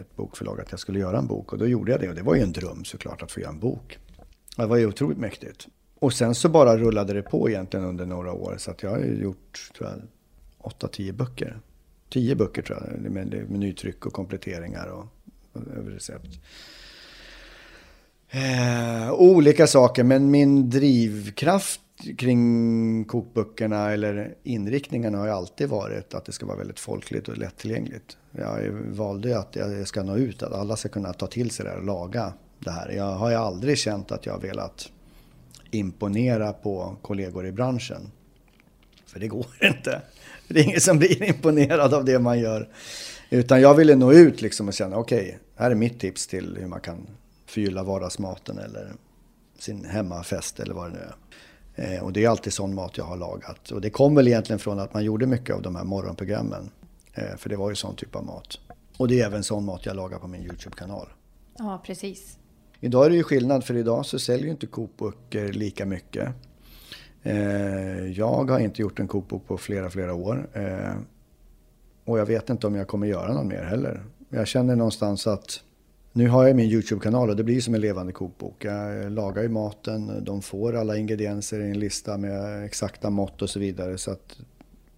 Speaker 2: ett bokförlag att jag skulle göra en bok och då gjorde jag det och det var ju en dröm såklart att få göra en bok. Det var ju otroligt mäktigt. Och sen så bara rullade det på egentligen under några år. Så att jag har gjort, tror jag, 8-10 böcker. 10 böcker tror jag, med menytryck och kompletteringar och, och recept. Eh, olika saker, men min drivkraft kring kokböckerna eller inriktningarna har ju alltid varit att det ska vara väldigt folkligt och lättillgängligt. Jag valde att jag ska nå ut, att alla ska kunna ta till sig det här och laga det här. Jag har ju aldrig känt att jag har velat imponera på kollegor i branschen. För det går inte. Det är ingen som blir imponerad av det man gör. Utan jag ville nå ut liksom och känna, okej, okay, här är mitt tips till hur man kan förgylla vardagsmaten eller sin hemmafest eller vad det nu är. Eh, och det är alltid sån mat jag har lagat. Och det kom väl egentligen från att man gjorde mycket av de här morgonprogrammen. Eh, för det var ju sån typ av mat. Och det är även sån mat jag lagar på min YouTube-kanal.
Speaker 1: Ja, precis.
Speaker 2: Idag är det ju skillnad för idag så säljer ju inte kokböcker lika mycket. Eh, jag har inte gjort en kokbok på flera, flera år. Och jag vet inte om jag kommer göra någon mer heller. Jag känner någonstans att nu har jag min YouTube-kanal och det blir som en levande kokbok. Jag lagar ju maten, de får alla ingredienser i en lista med exakta mått och så vidare. Så att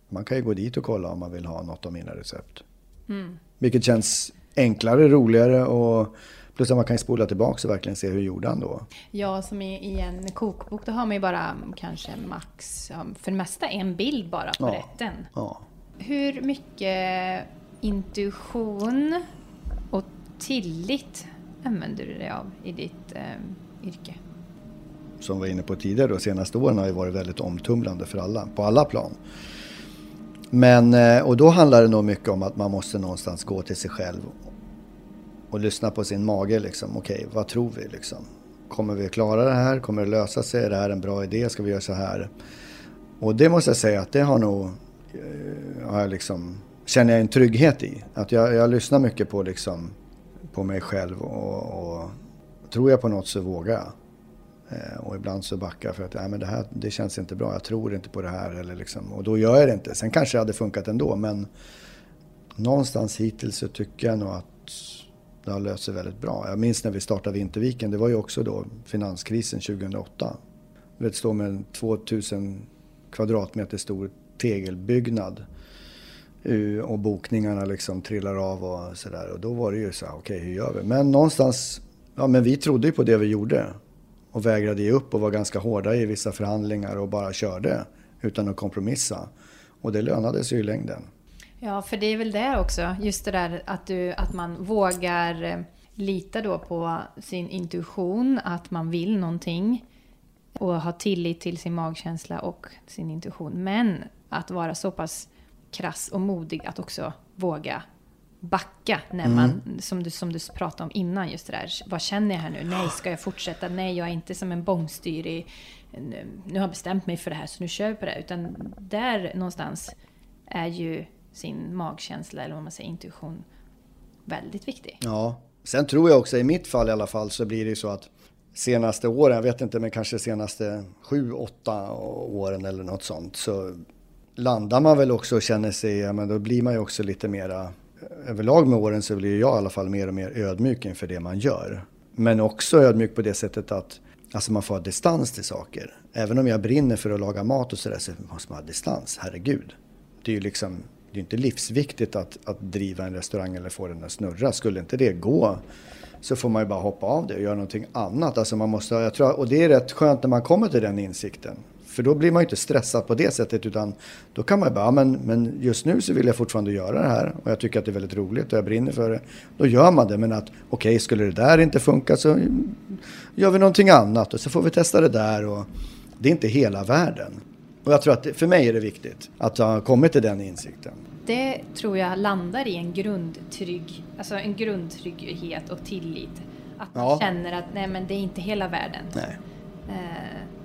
Speaker 2: man kan ju gå dit och kolla om man vill ha något av mina recept. Mm. Vilket känns enklare, roligare och Plus att man kan spola tillbaka och verkligen se hur gjorde han då.
Speaker 1: Ja, som i, i en kokbok då har man ju bara kanske max, för det mesta en bild bara på ja, rätten. Ja. Hur mycket intuition tillit använder du dig av i ditt eh, yrke?
Speaker 2: Som vi var inne på tidigare, de senaste åren har ju varit väldigt omtumlande för alla, på alla plan. Men, eh, och då handlar det nog mycket om att man måste någonstans gå till sig själv och lyssna på sin mage liksom. Okej, okay, vad tror vi liksom? Kommer vi klara det här? Kommer det lösa sig? Är det här en bra idé? Ska vi göra så här? Och det måste jag säga att det har nog, eh, har jag liksom, känner jag en trygghet i. Att jag, jag lyssnar mycket på liksom, på mig själv och, och tror jag på något så vågar jag. Eh, och ibland så backar jag för att nej, men det här det känns inte bra, jag tror inte på det här. Eller liksom, och då gör jag det inte. Sen kanske det hade funkat ändå men någonstans hittills så tycker jag nog att det har löst sig väldigt bra. Jag minns när vi startade Vinterviken, det var ju också då finanskrisen 2008. Vi står med en 2000 kvadratmeter stor tegelbyggnad Eh, och bokningarna liksom trillar av och sådär. Och då var det ju så här, okej okay, hur gör vi? Men någonstans, ja men vi trodde ju på det vi gjorde och vägrade ge upp och var ganska hårda i vissa förhandlingar och bara körde utan att kompromissa. Och det lönade sig i längden.
Speaker 1: Ja, för det är väl det också, just det där att, du, att man vågar eh, lita då på sin intuition, att man vill någonting och ha tillit till sin magkänsla och sin intuition. Men att vara så pass krass och modig att också våga backa när mm. man, mm. som, du, som du pratade om innan, just det där, vad känner jag här nu? Nej, ska jag fortsätta? Nej, jag är inte som en bångstyrig, nu har jag bestämt mig för det här så nu kör vi på det. Utan där någonstans är ju sin magkänsla, eller vad man säger, intuition, väldigt viktig.
Speaker 2: Ja, sen tror jag också i mitt fall i alla fall så blir det ju så att senaste åren, jag vet inte men kanske senaste sju, åtta åren eller något sånt så landar man väl också och känner sig, ja men då blir man ju också lite mera överlag med åren så blir jag i alla fall mer och mer ödmjuk inför det man gör. Men också ödmjuk på det sättet att alltså man får ha distans till saker. Även om jag brinner för att laga mat och sådär så måste man ha distans, herregud. Det är ju liksom, det är inte livsviktigt att, att driva en restaurang eller få den att snurra. Skulle inte det gå så får man ju bara hoppa av det och göra någonting annat. Alltså man måste, jag tror, och det är rätt skönt när man kommer till den insikten. För då blir man ju inte stressad på det sättet utan då kan man ju bara, ja, men, men just nu så vill jag fortfarande göra det här och jag tycker att det är väldigt roligt och jag brinner för det. Då gör man det men att okej, okay, skulle det där inte funka så gör vi någonting annat och så får vi testa det där och det är inte hela världen. Och jag tror att det, för mig är det viktigt att ha kommit till den insikten.
Speaker 1: Det tror jag landar i en grundtrygg, alltså en grundtrygghet och tillit. Att man ja. känner att nej men det är inte hela världen.
Speaker 2: Nej. Eh,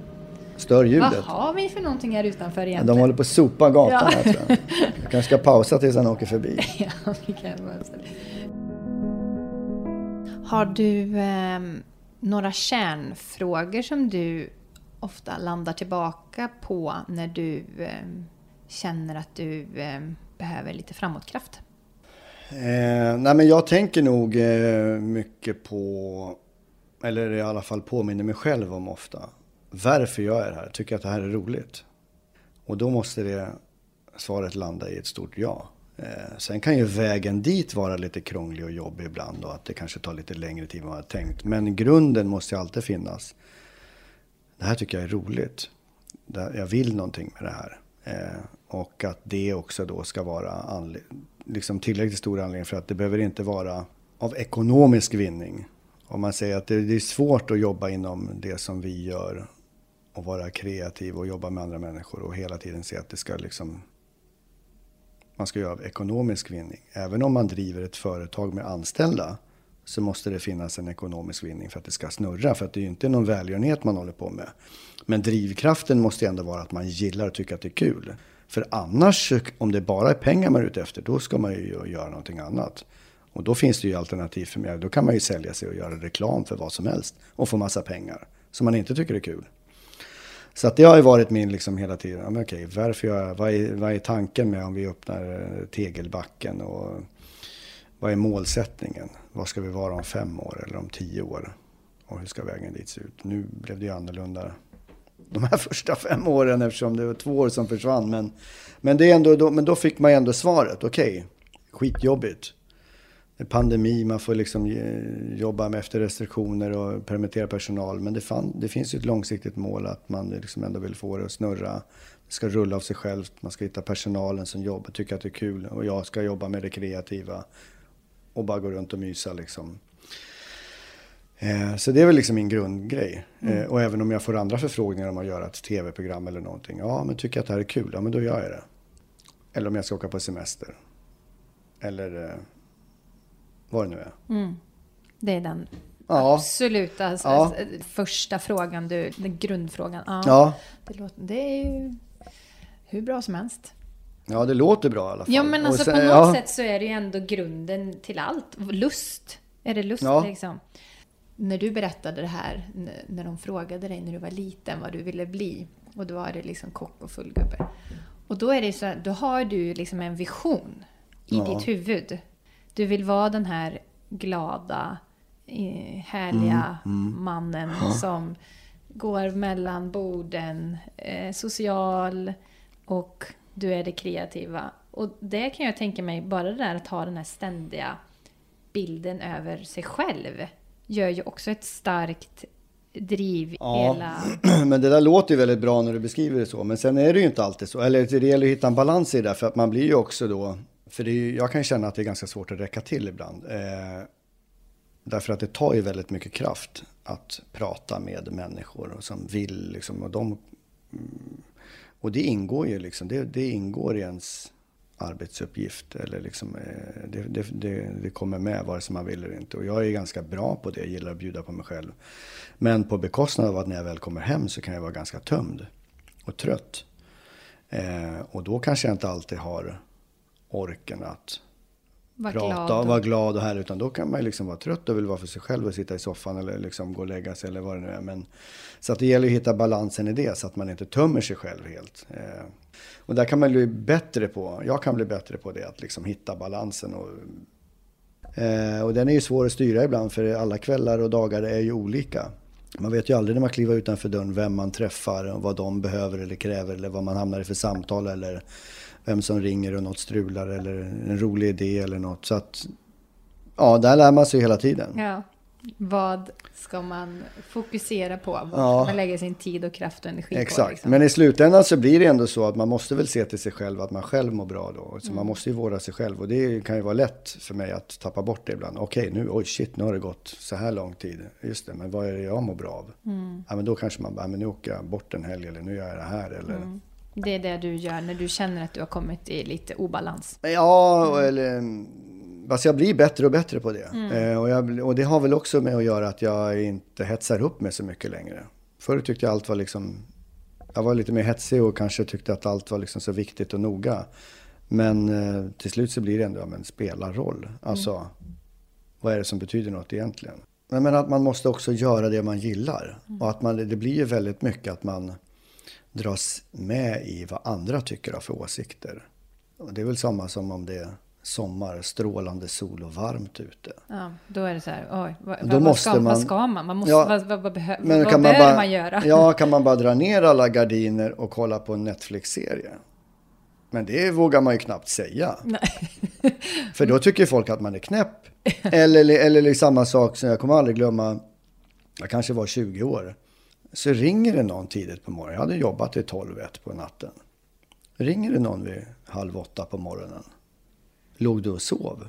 Speaker 2: Stör ljudet.
Speaker 1: Vad har vi för någonting här utanför egentligen?
Speaker 2: De håller på att sopa gatan ja. här tror jag. Jag kanske ska pausa tills han åker förbi.
Speaker 1: ja, det kan Har du eh, några kärnfrågor som du ofta landar tillbaka på när du eh, känner att du eh, behöver lite framåtkraft?
Speaker 2: Eh, nej men jag tänker nog eh, mycket på, eller i alla fall påminner mig själv om ofta, varför gör jag det här? Tycker jag att det här är roligt? Och då måste det svaret landa i ett stort ja. Eh, sen kan ju vägen dit vara lite krånglig och jobbig ibland och att det kanske tar lite längre tid än man jag tänkt. Men grunden måste ju alltid finnas. Det här tycker jag är roligt. Jag vill någonting med det här. Eh, och att det också då ska vara liksom tillräckligt stor anledning för att det behöver inte vara av ekonomisk vinning. Om man säger att det är svårt att jobba inom det som vi gör och vara kreativ och jobba med andra människor och hela tiden se att det ska liksom man ska göra ekonomisk vinning. Även om man driver ett företag med anställda så måste det finnas en ekonomisk vinning för att det ska snurra. För att det är ju inte någon välgörenhet man håller på med. Men drivkraften måste ändå vara att man gillar och tycker att det är kul. För annars, om det bara är pengar man är ute efter, då ska man ju göra någonting annat. Och då finns det ju alternativ för mig. Då kan man ju sälja sig och göra reklam för vad som helst och få massa pengar som man inte tycker är kul. Så att det har ju varit min liksom hela tiden, men okej, varför jag, vad, är, vad är tanken med om vi öppnar eh, tegelbacken och vad är målsättningen? Vad ska vi vara om fem år eller om tio år? Och hur ska vägen dit se ut? Nu blev det ju annorlunda de här första fem åren eftersom det var två år som försvann. Men, men, det är ändå, då, men då fick man ju ändå svaret, okej, okay, skitjobbigt pandemi, man får liksom jobba med efter restriktioner och permittera personal. Men det, fann, det finns ju ett långsiktigt mål att man liksom ändå vill få det att snurra. Det ska rulla av sig självt, man ska hitta personalen som jobbar, tycker att det är kul. Och jag ska jobba med det kreativa och bara gå runt och mysa liksom. Eh, så det är väl liksom min grundgrej. Mm. Eh, och även om jag får andra förfrågningar om att göra ett tv-program eller någonting. Ja, men tycker jag att det här är kul, ja men då gör jag det. Eller om jag ska åka på semester. Eller eh, vad det nu är.
Speaker 1: Mm. Det är den
Speaker 2: Ja.
Speaker 1: absoluta s-
Speaker 2: Ja.
Speaker 1: första frågan, du, den grundfrågan. Ja,
Speaker 2: Ja.
Speaker 1: Det, låter, det är ju hur bra som helst.
Speaker 2: ja, det låter bra i alla fall.
Speaker 1: Ja, men alltså
Speaker 2: sen-
Speaker 1: på något
Speaker 2: ja,
Speaker 1: sätt så är det ju ändå grunden till allt. Lust. Är det lust
Speaker 2: Ja.
Speaker 1: liksom? När du berättade det här, när de frågade dig när du var liten vad du ville bli. Och då var det liksom kock och fullgubbe. Och då är det så då har du liksom en vision i
Speaker 2: Ja.
Speaker 1: ditt huvud. Du vill vara den här glada, härliga
Speaker 2: Mm,
Speaker 1: mannen som går mellan borden, eh, social och du är det kreativa. Och det kan jag tänka mig, bara det där att ha den här ständiga bilden över sig själv gör ju också ett starkt driv
Speaker 2: Ja.
Speaker 1: hela...
Speaker 2: Men det där låter ju väldigt bra när du beskriver det så. Men sen är det ju inte alltid så. Eller det gäller att hitta en balans i det. För att man blir ju också då... För det är ju, jag kan känna att det är ganska svårt att räcka till ibland. Eh, därför att det tar ju väldigt mycket kraft att prata med människor som vill liksom. Och, de, mm, och det ingår ju liksom. Det, det ingår i ens arbetsuppgift. Eller liksom, eh, det, det, det, det kommer med vare sig man vill eller inte. Och jag är ganska bra på det. Jag gillar att bjuda på mig själv. Men på bekostnad av att när jag väl kommer hem så kan jag vara ganska tömd och trött. Eh, och då kanske jag inte alltid har orken att
Speaker 1: Var
Speaker 2: prata
Speaker 1: glad.
Speaker 2: och vara glad och här. Utan då kan man ju liksom vara trött och vill vara för sig själv och sitta i soffan eller liksom gå och lägga sig eller vad det nu är. Men, så att det gäller att hitta balansen i det så att man inte tömmer sig själv helt. Eh, och där kan man bli bättre på, jag kan bli bättre på det, att liksom hitta balansen. Och, eh, och den är ju svår att styra ibland för alla kvällar och dagar är ju olika. Man vet ju aldrig när man kliver utanför dörren vem man träffar och vad de behöver eller kräver eller vad man hamnar i för samtal eller vem som ringer och något strular eller en rolig idé eller något. Så att, ja, där lär man sig hela tiden.
Speaker 1: Ja. Vad ska man fokusera på? Var
Speaker 2: Ja.
Speaker 1: man lägga sin tid och kraft och energi på?
Speaker 2: Exakt,
Speaker 1: liksom?
Speaker 2: men i slutändan så blir det ändå så att man måste väl se till sig själv att man själv mår bra då. Så man måste ju vårda sig själv och det kan ju vara lätt för mig att tappa bort det ibland. Okej, nu, oj shit, nu har det gått så här lång tid. Just det, men vad är det jag mår bra av? Ja, men då kanske man bara, men nu åker jag bort en helg eller nu gör jag det här eller
Speaker 1: Det är det du gör när du känner att du har kommit i lite obalans.
Speaker 2: Ja, och eller... Alltså jag blir bättre och bättre på det. Eh, och, jag, och det har väl också med att göra att jag inte hetsar upp mig så mycket längre. Förr tyckte jag allt var liksom... Jag var lite mer hetsig och kanske tyckte att allt var liksom så viktigt och noga. Men eh, till slut så blir det ändå ja, men spelarroll. Alltså, vad är det som betyder något egentligen? Men, men att man måste också göra det man gillar. Och att man, det blir ju väldigt mycket att man dras med i vad andra tycker har för åsikter. Och det är väl samma som om det är sommar, strålande sol och varmt ute.
Speaker 1: Ja, då är det så här, oj, vad,
Speaker 2: Då
Speaker 1: vad,
Speaker 2: måste
Speaker 1: ska,
Speaker 2: man-
Speaker 1: vad ska man? man måste,
Speaker 2: Ja,
Speaker 1: vad, vad, vad, behö,
Speaker 2: Men
Speaker 1: vad
Speaker 2: kan man bara,
Speaker 1: man göra?
Speaker 2: Ja, kan man bara dra ner alla gardiner och kolla på en Netflix-serie? Men det vågar man ju knappt säga. För då tycker folk att man är knäpp. Eller, eller samma sak som jag kommer aldrig glömma, jag kanske var 20 år. Så ringer det någon tidigt på morgonen. Jag hade jobbat till 12 ett på natten. Ringer det någon vid halv åtta på morgonen. Låg du och sov?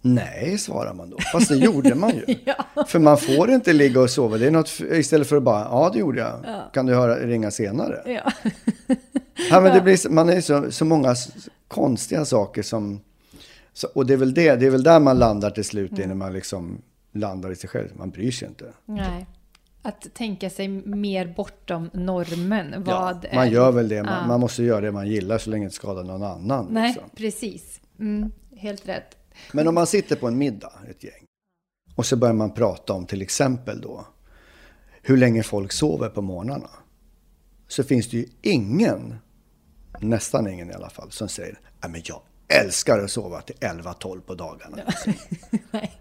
Speaker 2: Nej, svarar man då. Fast det gjorde man ju. För man får inte ligga och sova. Det är något, istället för att bara, ja det gjorde jag. Kan du höra, ringa senare?
Speaker 1: Ja.
Speaker 2: Ja, men det blir, man är så, så många konstiga saker som... Så, och det är, väl det, det är väl där man landar till slut,
Speaker 1: Mm.
Speaker 2: när man liksom landar i sig själv. Man bryr sig inte.
Speaker 1: Nej. Att tänka sig mer bortom normen. Vad
Speaker 2: man
Speaker 1: är-
Speaker 2: gör väl det. Man,
Speaker 1: Ja.
Speaker 2: man måste göra det man gillar så länge det inte skadar någon annan.
Speaker 1: Nej,
Speaker 2: Liksom.
Speaker 1: precis. Mm, helt rätt.
Speaker 2: Men om man sitter på en middag, ett gäng, och så börjar man prata om till exempel då hur länge folk sover på morgnarna. Så finns det ju ingen, nästan ingen i alla fall, som säger att men jag älskar att sova till 11-12 på dagarna.
Speaker 1: Nej.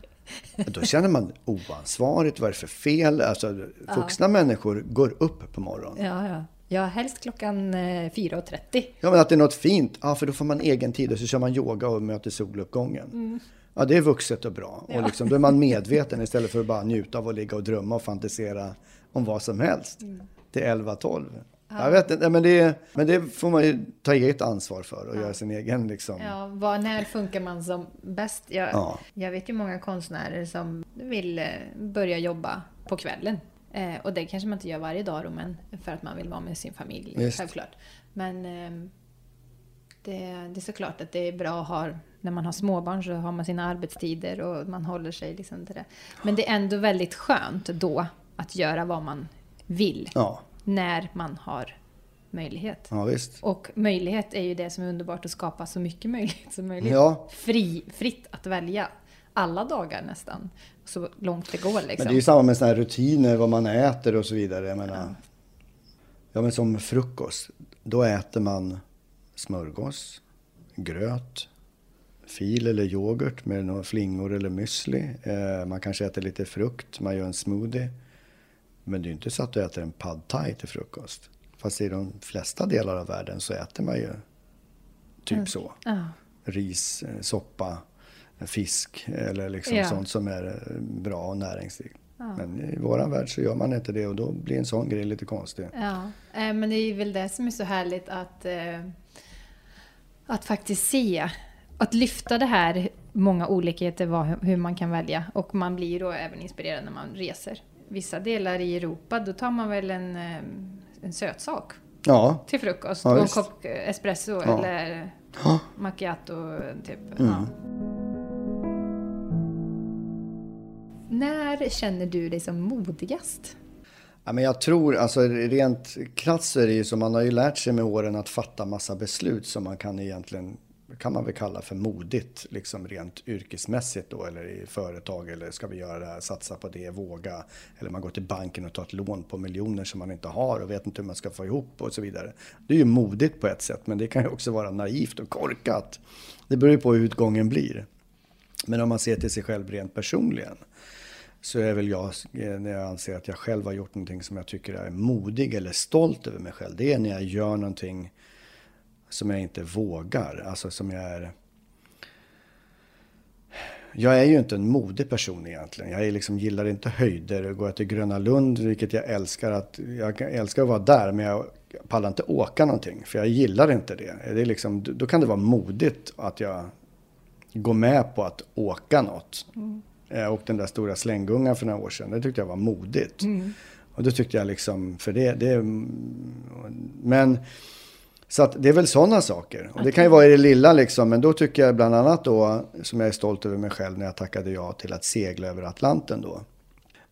Speaker 2: Då känner man oansvarigt, vad är det för fel? Alltså, vuxna människor går upp på morgonen.
Speaker 1: Ja, ja. Ja, helst klockan eh, 4.30.
Speaker 2: Ja, men att det är något fint. Ja, för då får man egen tid och så kör man yoga och möter soluppgången. Ja, det är vuxet och bra. Och liksom, då är man medveten istället för att bara njuta av att ligga och drömma och fantisera om vad som helst. Till 11-12. Jag vet inte, men det, men det får man ju ta eget ansvar för och göra sin egen liksom.
Speaker 1: Ja, vad, när funkar man som bäst? Jag,
Speaker 2: Ja.
Speaker 1: jag vet ju många konstnärer som vill eh, börja jobba på kvällen. Eh, och det kanske man inte gör varje dag då, men för att man vill vara med sin familj,
Speaker 2: Visst.
Speaker 1: självklart. Men ehm, Det, det är såklart att det är bra att ha, när man har småbarn så har man sina arbetstider och man håller sig liksom till det. Men det är ändå väldigt skönt då att göra vad man vill.
Speaker 2: Ja.
Speaker 1: När man har möjlighet.
Speaker 2: Ja.
Speaker 1: Och möjlighet är ju det som är underbart att skapa så mycket möjlighet som möjligt.
Speaker 2: Ja.
Speaker 1: Fri, fritt att välja. Alla dagar nästan. Så långt det går liksom.
Speaker 2: Men det är ju samma med såna här rutiner, vad man äter och så vidare. Jag menar, ja men som frukost, då äter man smörgås, gröt, fil eller yoghurt med några flingor eller müsli. Eh, man kanske äter lite frukt, man gör en smoothie. Men det är ju inte så att du äter en pad thai till frukost. Fast i de flesta delar av världen så äter man ju typ så.
Speaker 1: Ja.
Speaker 2: Ris, eh, soppa, fisk eller liksom
Speaker 1: Ja.
Speaker 2: sånt som är eh, bra och näringsrikt. Men i våran värld så gör man inte det och då blir en sån grej lite konstig.
Speaker 1: Ja, eh, men det är väl det som är så härligt att, eh, att faktiskt se, att lyfta det här, många olikheter, vad, hur man kan välja. Och man blir då även inspirerad när man reser. Vissa delar i Europa, då tar man väl en, eh, en sötsak
Speaker 2: Ja,
Speaker 1: till frukost.
Speaker 2: Ja,
Speaker 1: och en kopp eh, espresso
Speaker 2: Ja.
Speaker 1: eller macchiato, typ.
Speaker 2: Mm.
Speaker 1: När känner du dig som modigast?
Speaker 2: Ja, men jag tror, alltså rent krasst så är det ju så, man har ju lärt sig med åren att fatta massa beslut som man kan egentligen, kan man väl kalla för modigt, liksom rent yrkesmässigt då, eller i företag, eller ska vi göra det här, satsa på det, våga, eller man går till banken och tar ett lån på miljoner som man inte har och vet inte hur man ska få ihop och så vidare. Det är ju modigt på ett sätt, men det kan ju också vara naivt och korkat. Det beror ju på hur utgången blir. Men om man ser till sig själv rent personligen, så är väl jag, när jag anser att jag själv har gjort någonting som jag tycker är modig eller stolt över mig själv. Det är när jag gör någonting som jag inte vågar. Alltså som jag är... Jag är ju inte en modig person egentligen. Jag liksom, gillar inte höjder. Går jag till Gröna Lund, vilket jag älskar, att, jag älskar att vara där, men jag pallar inte åka någonting. För jag gillar inte det. det är liksom, då kan det vara modigt att jag går med på att åka något. Eh, Och den där stora slänggungan för några år sedan, det tyckte jag var modigt. Och då tyckte jag liksom, för det, det men så att det är väl sådana saker. Och det kan ju vara i det lilla liksom, men då tycker jag bland annat då, som jag är stolt över mig själv när jag tackade ja till att segla över Atlanten då.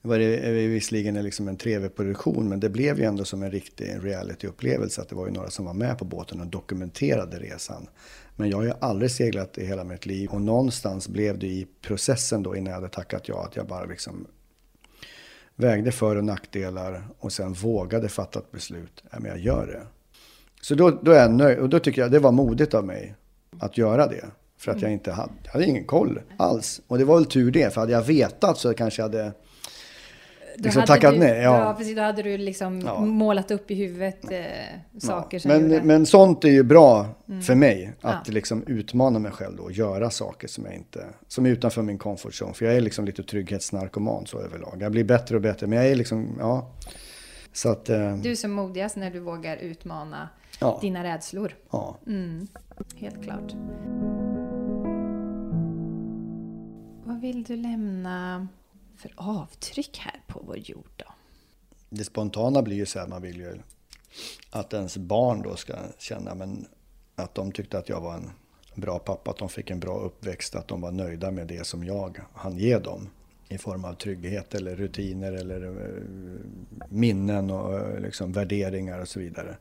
Speaker 2: Det var det visserligen liksom en tv-produktion, men det blev ju ändå som en riktig reality-upplevelse. Att det var ju några som var med på båten och dokumenterade resan. Men jag har ju aldrig seglat i hela mitt liv. Och någonstans blev det i processen då, innan jag hade tackat ja, att jag bara liksom vägde för och nackdelar och sen vågade fatta ett beslut. Ja, men jag gör det. Så då, då är jag nöjd. Och då tycker jag det var modigt av mig att göra det. För att jag inte hade, jag hade ingen koll alls. Och det var väl tur det, för hade jag vetat så kanske jag hade liksom tackat
Speaker 1: du,
Speaker 2: nej. Ja.
Speaker 1: Ja. precis. Då hade du liksom
Speaker 2: Ja.
Speaker 1: målat upp i huvudet eh, saker som
Speaker 2: men,
Speaker 1: gjorde... Mm.
Speaker 2: men sånt är ju bra för mig. Att
Speaker 1: Ja.
Speaker 2: liksom utmana mig själv då. och Göra saker som jag inte, som är utanför min comfort zone. För jag är liksom lite trygghetsnarkoman så överlag. Jag blir bättre och bättre. Men jag är liksom, ja. Så att, eh,
Speaker 1: Du är som modigast när du vågar utmana
Speaker 2: Ja.
Speaker 1: dina rädslor.
Speaker 2: ja.
Speaker 1: Mm, helt klart. Vad vill du lämna för avtryck här på vår jord då?
Speaker 2: Det spontana blir ju så här, man vill ju att ens barn då ska känna men, att de tyckte att jag var en bra pappa, att de fick en bra uppväxt, att de var nöjda med det som jag hann ge dem. I form av trygghet eller rutiner eller eh, minnen och eh, liksom värderingar och så vidare.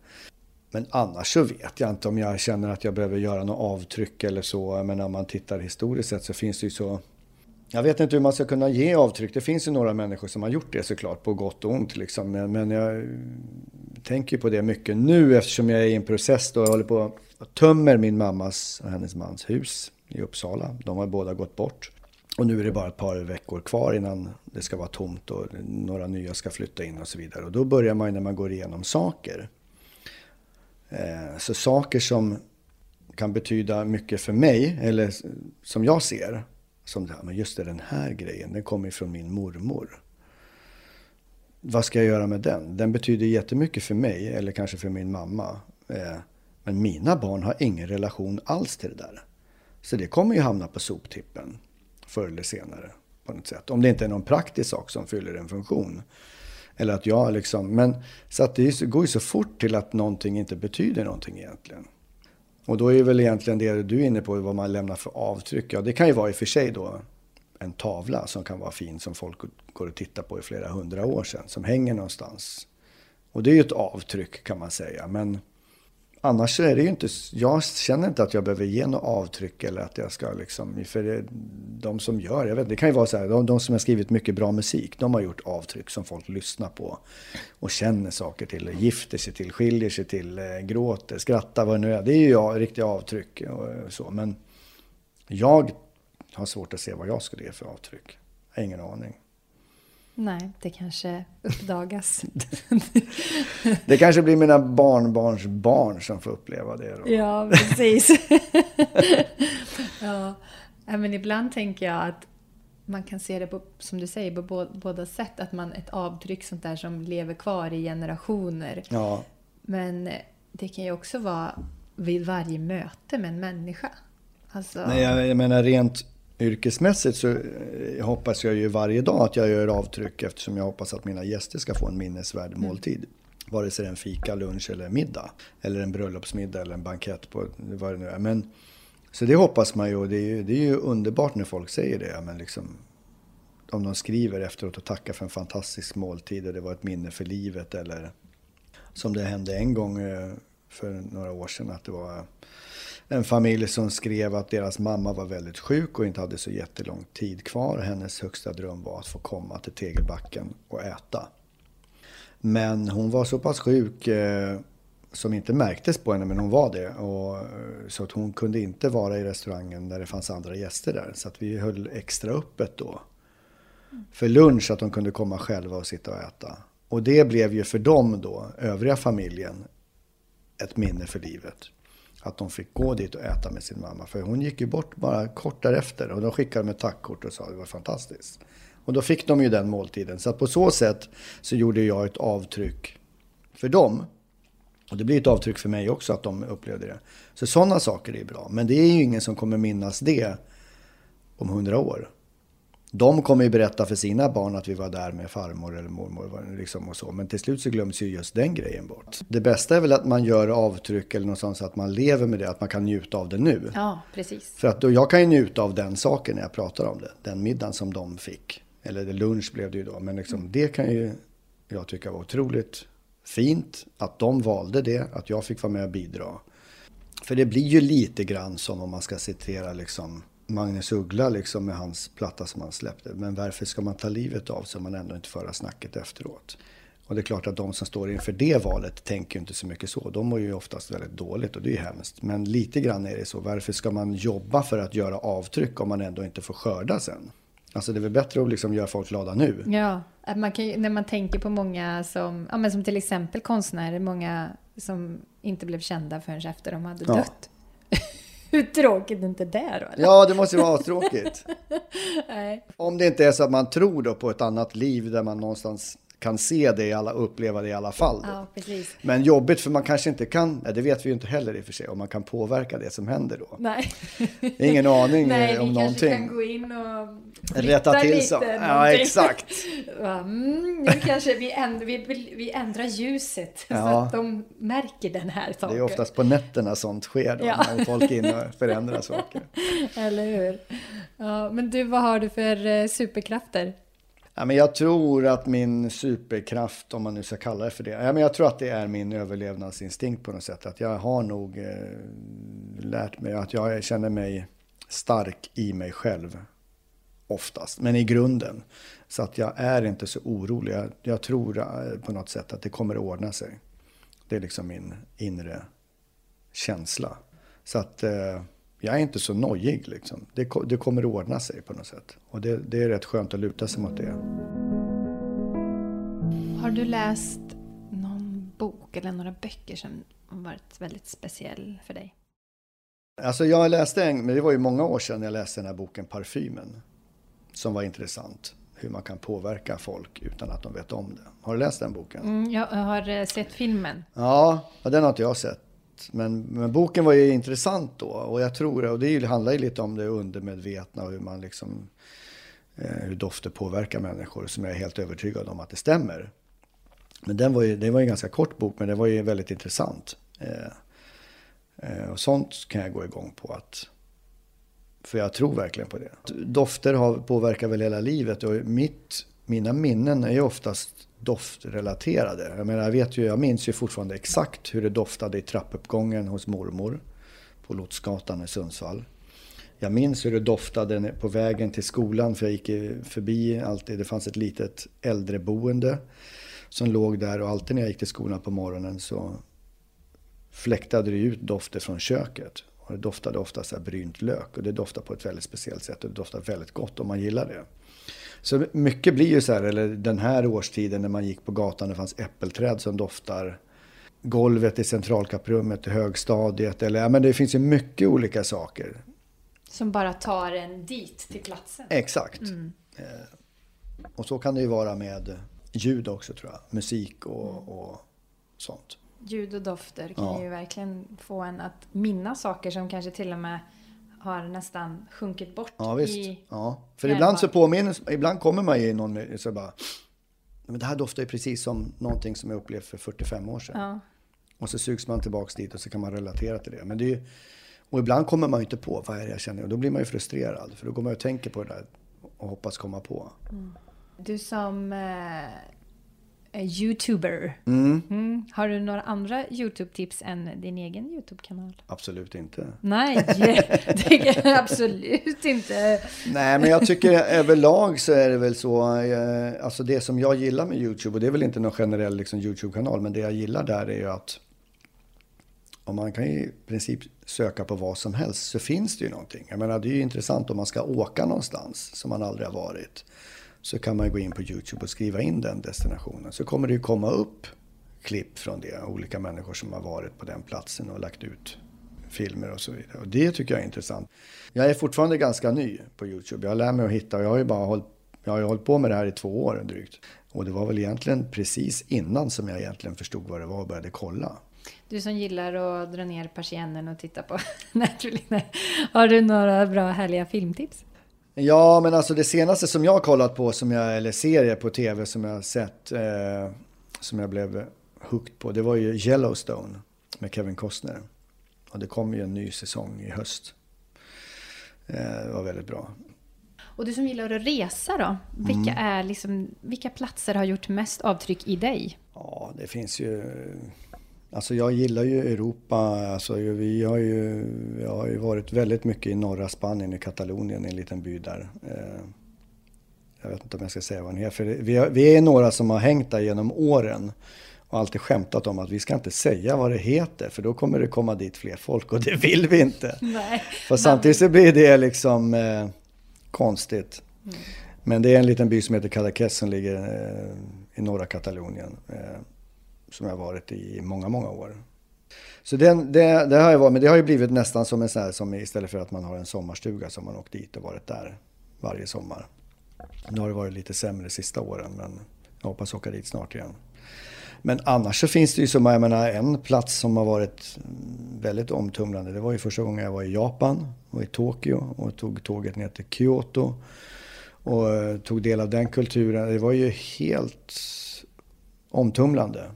Speaker 2: Men annars så vet jag inte om jag känner att jag behöver göra något avtryck eller så. Men om man tittar historiskt sett så finns det ju så jag vet inte hur man ska kunna ge avtryck. Det finns ju några människor som har gjort det såklart, på gott och ont. Liksom. Men, men jag tänker på det mycket nu eftersom jag är i en process då jag håller på att tömmer min mammas och hennes mans hus i Uppsala. De har båda gått bort. Och nu är det bara ett par veckor kvar innan det ska vara tomt och några nya ska flytta in och så vidare. Och då börjar man ju när man går igenom saker. Eh, så saker som kan betyda mycket för mig, eller som jag ser, som det här, men just det, den här grejen, den kommer från min mormor. Vad ska jag göra med den? Den betyder jättemycket för mig, eller kanske för min mamma. Eh, men mina barn har ingen relation alls till det där. Så det kommer ju hamna på soptippen förr eller senare. På något sätt. Om det inte är någon praktisk sak som fyller en funktion. Eller att jag liksom, men så att det går ju så fort till att någonting inte betyder någonting egentligen. Och då är väl egentligen det du är inne på, vad man lämnar för avtryck. Ja, det kan ju vara i och för sig då en tavla som kan vara fin, som folk går och tittar på i flera hundra år sedan, som hänger någonstans. Och det är ju ett avtryck kan man säga, men annars är det ju inte, jag känner inte att jag behöver ge något avtryck eller att jag ska liksom, för det, de som gör, jag vet det kan ju vara så här, de, de, som har skrivit mycket bra musik, de har gjort avtryck som folk lyssnar på och känner saker till, gifter sig till, skiljer sig till, eh, gråter, skrattar, vad det nu är. Det är ju jag, riktiga avtryck och eh, så, men jag har svårt att se vad jag skulle ge för avtryck. Jag har ingen aning.
Speaker 1: Nej, det kanske uppdagas.
Speaker 2: det kanske blir mina barnbarns barn som får uppleva det. Då.
Speaker 1: Ja, precis. ja. Men ibland tänker jag att man kan se det på, som du säger, på båda sätt. Att man ett avtryck sånt där som lever kvar i generationer. Ja. Men det kan ju också vara vid varje möte med en människa. Alltså...
Speaker 2: Nej, jag, jag menar rent yrkesmässigt så eh, hoppas jag ju varje dag att jag gör avtryck eftersom jag hoppas att mina gäster ska få en minnesvärd mm. måltid. Vare sig det är en fika, lunch eller middag. Eller en bröllopsmiddag eller en bankett på vad det nu är. Men, så det hoppas man ju och det är ju, det är ju underbart när folk säger det. Men liksom, om de skriver efteråt och tackar för en fantastisk måltid och det var ett minne för livet. Eller som det hände en gång eh, för några år sedan att det var en familj som skrev att deras mamma var väldigt sjuk och inte hade så jättelång tid kvar. Hennes högsta dröm var att få komma till Tegelbacken och äta. Men hon var så pass sjuk eh, som inte märktes på henne, men hon var det. Och, eh, så att hon kunde inte vara i restaurangen när det fanns andra gäster där. Så att vi höll extra öppet då. För lunch, att de kunde komma själva och sitta och äta. Och det blev ju för dem då, övriga familjen, ett minne för livet att de fick gå dit och äta med sin mamma. För hon gick ju bort bara kort därefter och då skickade de ett tackkort och sa att det var fantastiskt. Och då fick de ju den måltiden. Så att på så sätt så gjorde jag ett avtryck för dem. Och det blir ett avtryck för mig också att de upplevde det. Så sådana saker är bra. Men det är ju ingen som kommer minnas det om hundra år de kommer ju berätta för sina barn att vi var där med farmor eller mormor. Liksom och så. Men till slut så glöms ju just den grejen bort. Det bästa är väl att man gör avtryck eller någonstans så att man lever med det, att man kan njuta av det nu.
Speaker 1: Ja, precis.
Speaker 2: För att då, jag kan ju njuta av den saken när jag pratar om det. Den middagen som de fick. Eller lunch blev det ju då. Men liksom, det kan ju jag tycka var otroligt fint. Att de valde det, att jag fick vara med och bidra. För det blir ju lite grann som om man ska citera liksom Magnus Uggla liksom med hans platta som han släppte. Men varför ska man ta livet av sig om man ändå inte föra snacket efteråt? Och det är klart att de som står inför det valet tänker inte så mycket så. De mår ju oftast väldigt dåligt och det är ju hemskt. Men lite grann är det så. Varför ska man jobba för att göra avtryck om man ändå inte får skörda sen? Alltså det är väl bättre att liksom göra folk glada nu.
Speaker 1: Ja, man kan, när man tänker på många som, ja, men som till exempel konstnärer, många som inte blev kända förrän efter de hade dött. Hur tråkigt är inte det då? Eller?
Speaker 2: Ja, det måste ju vara tråkigt. Om det inte är så att man tror då på ett annat liv där man någonstans kan se det, alla, uppleva det i alla fall.
Speaker 1: Ja,
Speaker 2: Men jobbigt för man kanske inte kan, det vet vi ju inte heller i och för sig, om man kan påverka det som händer då.
Speaker 1: Nej.
Speaker 2: Ingen aning
Speaker 1: Nej,
Speaker 2: om någonting.
Speaker 1: Nej, vi kanske kan gå in och
Speaker 2: Rätta till. Så. Ja, exakt.
Speaker 1: Mm, nu kanske vi, änd vi, vi ändrar ljuset ja. så att de märker den här saken.
Speaker 2: Det är oftast på nätterna sånt sker då, ja. när folk är inne och förändrar saker.
Speaker 1: Eller hur. Ja, men du, vad har du för eh, superkrafter?
Speaker 2: Ja, men jag tror att min superkraft, om man nu ska kalla det för det, ja, men jag tror att det är min överlevnadsinstinkt på något sätt. Att jag har nog eh, lärt mig att jag känner mig stark i mig själv oftast, men i grunden. Så att jag är inte så orolig. Jag, jag tror eh, på något sätt att det kommer att ordna sig. Det är liksom min inre känsla. Så att eh, jag är inte så nojig liksom. Det, det kommer ordna sig på något sätt. Och det, det är rätt skönt att luta sig mot det.
Speaker 1: Har du läst någon bok eller några böcker som har varit väldigt speciell för dig?
Speaker 2: Alltså jag läste en, men det var ju många år sedan jag läste den här boken Parfymen. Som var intressant. Hur man kan påverka folk utan att de vet om det. Har du läst den boken?
Speaker 1: Mm, jag har eh, sett filmen.
Speaker 2: Ja, den har inte jag sett. Men, men, boken var ju intressant då och jag tror, och det handlar ju lite om det undermedvetna och hur man liksom, eh, hur dofter påverkar människor som jag är helt övertygad om att det stämmer. Men den var ju, det var ju en ganska kort bok men den var ju väldigt intressant. Eh, eh, och sånt kan jag gå igång på. att För jag tror verkligen på det. Dofter har, påverkar väl hela livet och mitt, mina minnen är ju oftast doftrelaterade. Jag menar, jag vet ju, jag minns ju fortfarande exakt hur det doftade i trappuppgången hos mormor på Lotsgatan i Sundsvall. Jag minns hur det doftade på vägen till skolan för jag gick förbi alltid. Det fanns ett litet äldreboende som låg där och alltid när jag gick till skolan på morgonen så fläktade det ut dofter från köket. Och det doftade ofta så här brynt lök och det doftade på ett väldigt speciellt sätt och det doftade väldigt gott om man gillar det. Så mycket blir ju så här, eller den här årstiden när man gick på gatan och det fanns äppelträd som doftar golvet i centralkapprummet i högstadiet. Eller, ja, men det finns ju mycket olika saker.
Speaker 1: Som bara tar en dit till platsen.
Speaker 2: Exakt. Mm. Eh, och så kan det ju vara med ljud också tror jag. Musik och, och sånt.
Speaker 1: Ljud och dofter kan ja. ju verkligen få en att minnas saker som kanske till och med har nästan sjunkit bort.
Speaker 2: Ja, visst. I ja. För ibland så påminner, ibland kommer man ju någon så bara, men det här doftar ju precis som någonting som jag upplevt för 45 år sedan. Ja. Och så sugs man tillbaks dit och så kan man relatera till det. Men det är ju, och ibland kommer man ju inte på vad är det jag känner och då blir man ju frustrerad. För då går man och tänker på det där och hoppas komma på. Mm.
Speaker 1: Du som eh, youtuber. Mm. Mm. Har du några andra YouTube-tips än din egen YouTube-kanal?
Speaker 2: Absolut inte.
Speaker 1: Nej, det är absolut inte.
Speaker 2: Nej, men jag tycker överlag så är det väl så. Eh, alltså det som jag gillar med YouTube, och det är väl inte någon generell liksom, YouTube-kanal, men det jag gillar där är ju att om man kan i princip söka på vad som helst så finns det ju någonting. Jag menar, det är ju intressant om man ska åka någonstans som man aldrig har varit så kan man gå in på Youtube och skriva in den destinationen. Så kommer det ju komma upp klipp från det, olika människor som har varit på den platsen och lagt ut filmer och så vidare. Och det tycker jag är intressant. Jag är fortfarande ganska ny på Youtube. Jag lär mig att hitta och jag har ju bara hållit, jag har hållit på med det här i två år drygt. Och det var väl egentligen precis innan som jag egentligen förstod vad det var och började kolla.
Speaker 1: Du som gillar att dra ner persiennen och titta på Naturligt. Har du några bra härliga filmtips?
Speaker 2: Ja, men alltså det senaste som jag har kollat på, som jag, eller serie på tv som jag har sett, eh, som jag blev hooked på, det var ju Yellowstone med Kevin Costner. Och det kommer ju en ny säsong i höst. Eh, det var väldigt bra.
Speaker 1: Och du som gillar att resa då? Vilka, mm. är liksom, vilka platser har gjort mest avtryck i dig?
Speaker 2: Ja, det finns ju Alltså jag gillar ju Europa. Alltså vi har ju, jag har ju varit väldigt mycket i norra Spanien, i Katalonien, en liten by där. Eh, jag vet inte om jag ska säga vad den är. För vi är några som har hängt där genom åren och alltid skämtat om att vi ska inte säga vad det heter för då kommer det komma dit fler folk och det vill vi inte.
Speaker 1: Nej,
Speaker 2: för samtidigt så blir det liksom eh, konstigt. Mm. Men det är en liten by som heter Cadaqués som ligger eh, i norra Katalonien. Eh, som jag varit i många, många år. Så den, det, det, har jag varit, men det har ju blivit nästan som en sån här, som istället för att man har en sommarstuga så har man åkt dit och varit där varje sommar. Nu har det varit lite sämre de sista åren men jag hoppas åka dit snart igen. Men annars så finns det ju som jag menar, en plats som har varit väldigt omtumlande. Det var ju första gången jag var i Japan och i Tokyo och tog tåget ner till Kyoto och eh, tog del av den kulturen. Det var ju helt omtumlande.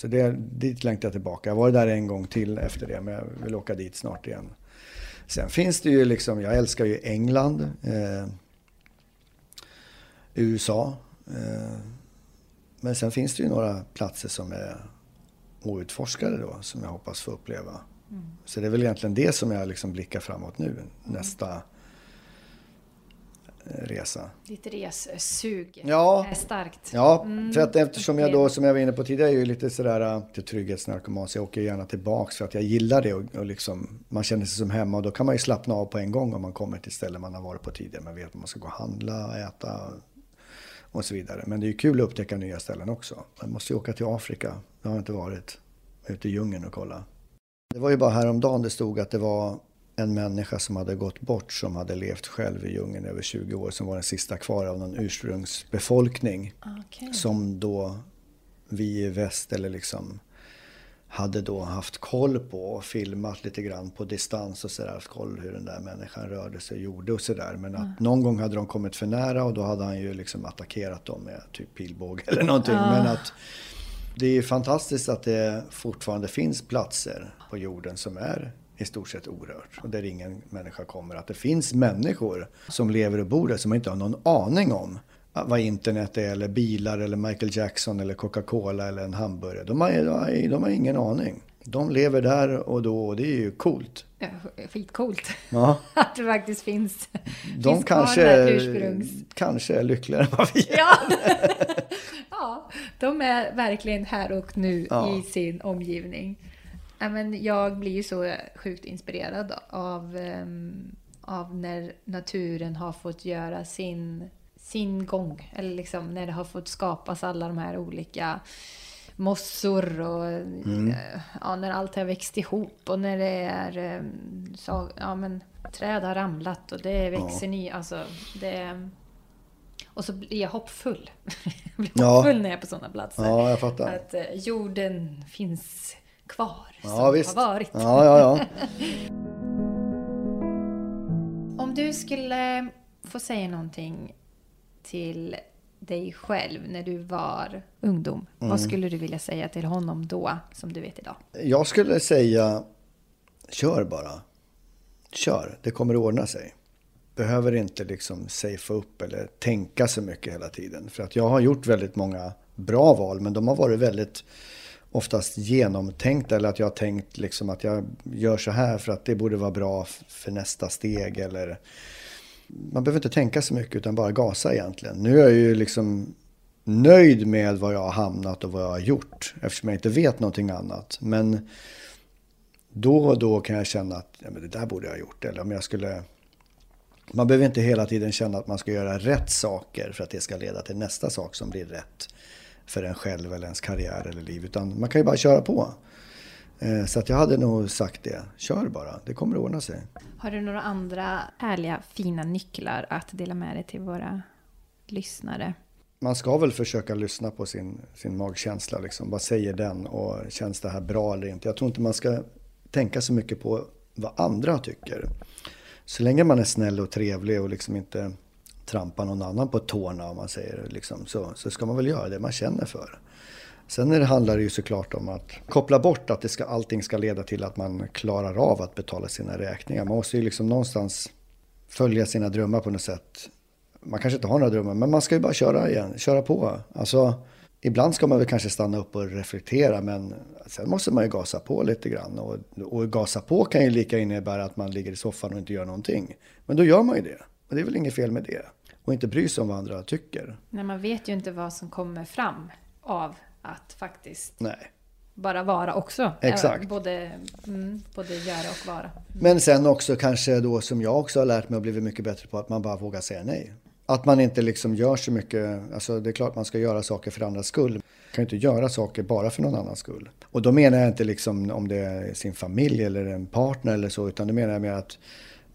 Speaker 2: Så det, dit längtar jag tillbaka. Jag var där en gång till efter det, men jag vill åka dit snart igen. Sen finns det ju liksom, jag älskar ju England, eh, USA. Eh, men sen finns det ju några platser som är outforskade då, som jag hoppas få uppleva. Mm. Så det är väl egentligen det som jag liksom blickar framåt nu, nästa resa.
Speaker 1: Ditt ressug
Speaker 2: ja.
Speaker 1: är starkt.
Speaker 2: Ja, mm. för att eftersom jag då, som jag var inne på tidigare, är ju lite sådär äh, till trygghetsnarkoman, så jag åker gärna tillbaks för att jag gillar det och, och liksom, man känner sig som hemma och då kan man ju slappna av på en gång om man kommer till ställen man har varit på tidigare. Man vet att man ska gå och handla, äta och så vidare. Men det är ju kul att upptäcka nya ställen också. Man måste ju åka till Afrika, det har jag inte varit, ute i djungeln och kolla. Det var ju bara häromdagen det stod att det var en människa som hade gått bort som hade levt själv i djungeln över 20 år som var den sista kvar av någon ursprungsbefolkning. Okay. Som då vi i väst eller liksom hade då haft koll på och filmat lite grann på distans och sådär. Haft koll hur den där människan rörde sig och gjorde och sådär. Men att mm. någon gång hade de kommit för nära och då hade han ju liksom attackerat dem med typ pilbåge eller någonting. Mm. Men att det är fantastiskt att det fortfarande finns platser på jorden som är i stort sett orört och där ingen människa kommer. Att det finns människor som lever och bor där som inte har någon aning om vad internet är eller bilar eller Michael Jackson eller Coca-Cola eller en hamburgare. De har, de har ingen aning. De lever där och då och det är ju coolt.
Speaker 1: Ja, skitcoolt.
Speaker 2: Ja.
Speaker 1: Att det faktiskt finns,
Speaker 2: de
Speaker 1: finns
Speaker 2: kanske,
Speaker 1: ursprungs...
Speaker 2: kanske är lyckligare än vad vi är.
Speaker 1: Ja. ja, de är verkligen här och nu
Speaker 2: Ja.
Speaker 1: i sin omgivning. Ja, men jag blir ju så sjukt inspirerad av, ehm, av när naturen har fått göra sin, sin gång. Eller liksom när det har fått skapas alla de här olika mossor och
Speaker 2: Mm.
Speaker 1: eh, ja, när allt har växt ihop och när det är ehm, så, ja, men, träd har ramlat och det växer ny. Alltså, det, och så blir jag hoppfull. jag blir
Speaker 2: Ja.
Speaker 1: hoppfull när jag är på sådana platser.
Speaker 2: Ja, jag fattar.
Speaker 1: Att eh, jorden finns kvar som
Speaker 2: Ja, visst.
Speaker 1: har varit.
Speaker 2: Ja, ja, ja.
Speaker 1: Om du skulle få säga någonting till dig själv när du var ungdom.
Speaker 2: Mm.
Speaker 1: Vad skulle du vilja säga till honom då som du vet idag?
Speaker 2: Jag skulle säga, kör bara. Kör, det kommer att ordna sig. Behöver inte liksom safea upp eller tänka så mycket hela tiden. För att jag har gjort väldigt många bra val, men de har varit väldigt oftast genomtänkta. Eller att jag har tänkt liksom att jag gör så här för att det borde vara bra för nästa steg. Eller man behöver inte tänka så mycket utan bara gasa egentligen. Nu är jag ju liksom nöjd med var jag har hamnat och vad jag har gjort eftersom jag inte vet någonting annat. Men då och då kan jag känna att ja, men det där borde jag ha gjort. Eller om jag skulle... Man behöver inte hela tiden känna att man ska göra rätt saker för att det ska leda till nästa sak som blir rätt för en själv eller ens karriär eller liv. Utan man kan ju bara köra på. Eh, Så att jag hade nog sagt det. Kör bara, det kommer att ordna sig.
Speaker 1: Har du några andra härliga, fina nycklar att dela med dig till våra lyssnare?
Speaker 2: Man ska väl försöka lyssna på sin, sin magkänsla. Liksom. Vad säger den och känns det här bra eller inte? Jag tror inte man ska tänka så mycket på vad andra tycker. Så länge man är snäll och trevlig och liksom inte trampa någon annan på tårna om man säger liksom, så, så ska man väl göra det man känner för. Sen är det, handlar det ju såklart om att koppla bort att det ska, allting ska leda till att man klarar av att betala sina räkningar. Man måste ju liksom någonstans följa sina drömmar på något sätt. Man kanske inte har några drömmar, men man ska ju bara köra igen, köra på. Alltså, ibland ska man väl kanske stanna upp och reflektera, men sen måste man ju gasa på lite grann. Och, och gasa på kan ju lika innebära att man ligger i soffan och inte gör någonting. Men då gör man ju det. Och det är väl inget fel med det. Och inte bry sig om vad andra tycker.
Speaker 1: Nej, man vet ju inte vad som kommer fram av att faktiskt
Speaker 2: Nej.
Speaker 1: bara vara också.
Speaker 2: Exakt.
Speaker 1: Både, mm, både göra och vara.
Speaker 2: Men sen också kanske då som jag också har lärt mig och blivit mycket bättre på att man bara vågar säga nej. Att man inte liksom gör så mycket, alltså det är klart man ska göra saker för andras skull. Man kan ju inte göra saker bara för någon annans skull. Och då menar jag inte liksom om det är sin familj eller en partner eller så, utan det menar jag mer att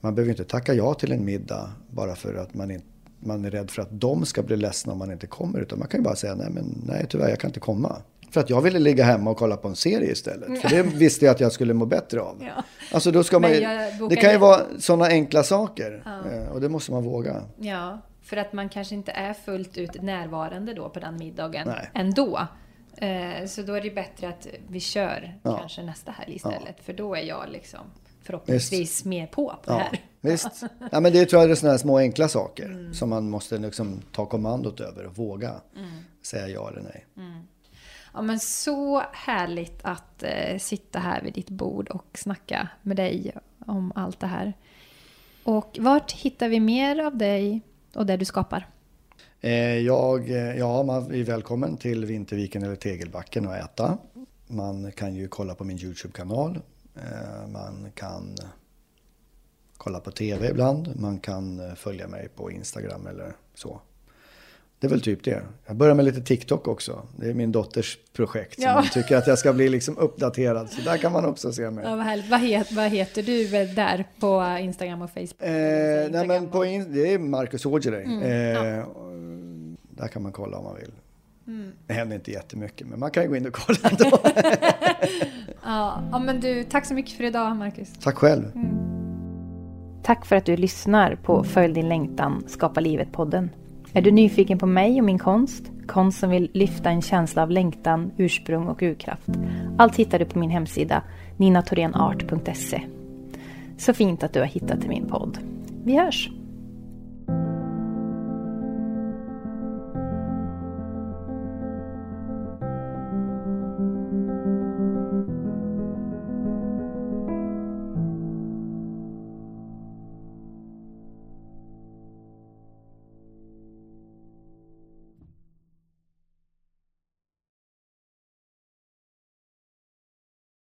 Speaker 2: man behöver inte tacka ja till en middag bara för att man, inte, man är rädd för att de ska bli ledsna om man inte kommer. Utan man kan ju bara säga nej, men nej tyvärr jag kan inte komma. För att jag ville ligga hemma och kolla på en serie istället. För det visste jag att jag skulle må bättre av.
Speaker 1: Ja.
Speaker 2: Alltså då ska man ju, det kan ju vara sådana enkla saker. Eh, Och det måste man våga.
Speaker 1: Ja, för att man kanske inte är fullt ut närvarande då på den middagen
Speaker 2: Nej.
Speaker 1: ändå. Eh, Så då är det bättre att vi kör
Speaker 2: Ja.
Speaker 1: kanske nästa helg istället. För då är jag liksom förhoppningsvis mer på på det
Speaker 2: Ja,
Speaker 1: här.
Speaker 2: visst. Ja, men det tror jag är sådana här små enkla saker
Speaker 1: Mm.
Speaker 2: som man måste liksom ta kommandot över och våga
Speaker 1: Mm.
Speaker 2: säga ja eller nej.
Speaker 1: Ja, men så härligt att eh, sitta här vid ditt bord och snacka med dig om allt det här. Och vart hittar vi mer av dig och det du skapar?
Speaker 2: Eh, Jag, eh, ja, man är välkommen till Vinterviken eller Tegelbacken och äta. Man kan ju kolla på min YouTube-kanal. Eh, Man kan kolla på TV ibland. Man kan eh, följa mig på Instagram eller så. Det är väl typ det. Jag börjar med lite TikTok också. Det är min dotters projekt.
Speaker 1: Ja.
Speaker 2: Som tycker att jag ska bli liksom uppdaterad. Så där kan man också se mig.
Speaker 1: Ja, vad, härligt. vad, het, vad heter du där på Instagram och Facebook?
Speaker 2: Eh, nej
Speaker 1: Instagram
Speaker 2: men på in, det är Marcus Aujalay.
Speaker 1: Mm,
Speaker 2: eh, och Där kan man kolla om man vill. Det händer inte jättemycket men man kan ju gå in och kolla ändå.
Speaker 1: Ja, ja, men du, tack så mycket för idag, Marcus.
Speaker 2: Tack själv.
Speaker 1: Tack för att du lyssnar på Följ din längtan, skapa livet-podden. Är du nyfiken på mig och min konst? Konst som vill lyfta en känsla av längtan, ursprung och urkraft. Allt hittar du på min hemsida ninatorenart.se. Så fint att du har hittat till min podd. Vi hörs!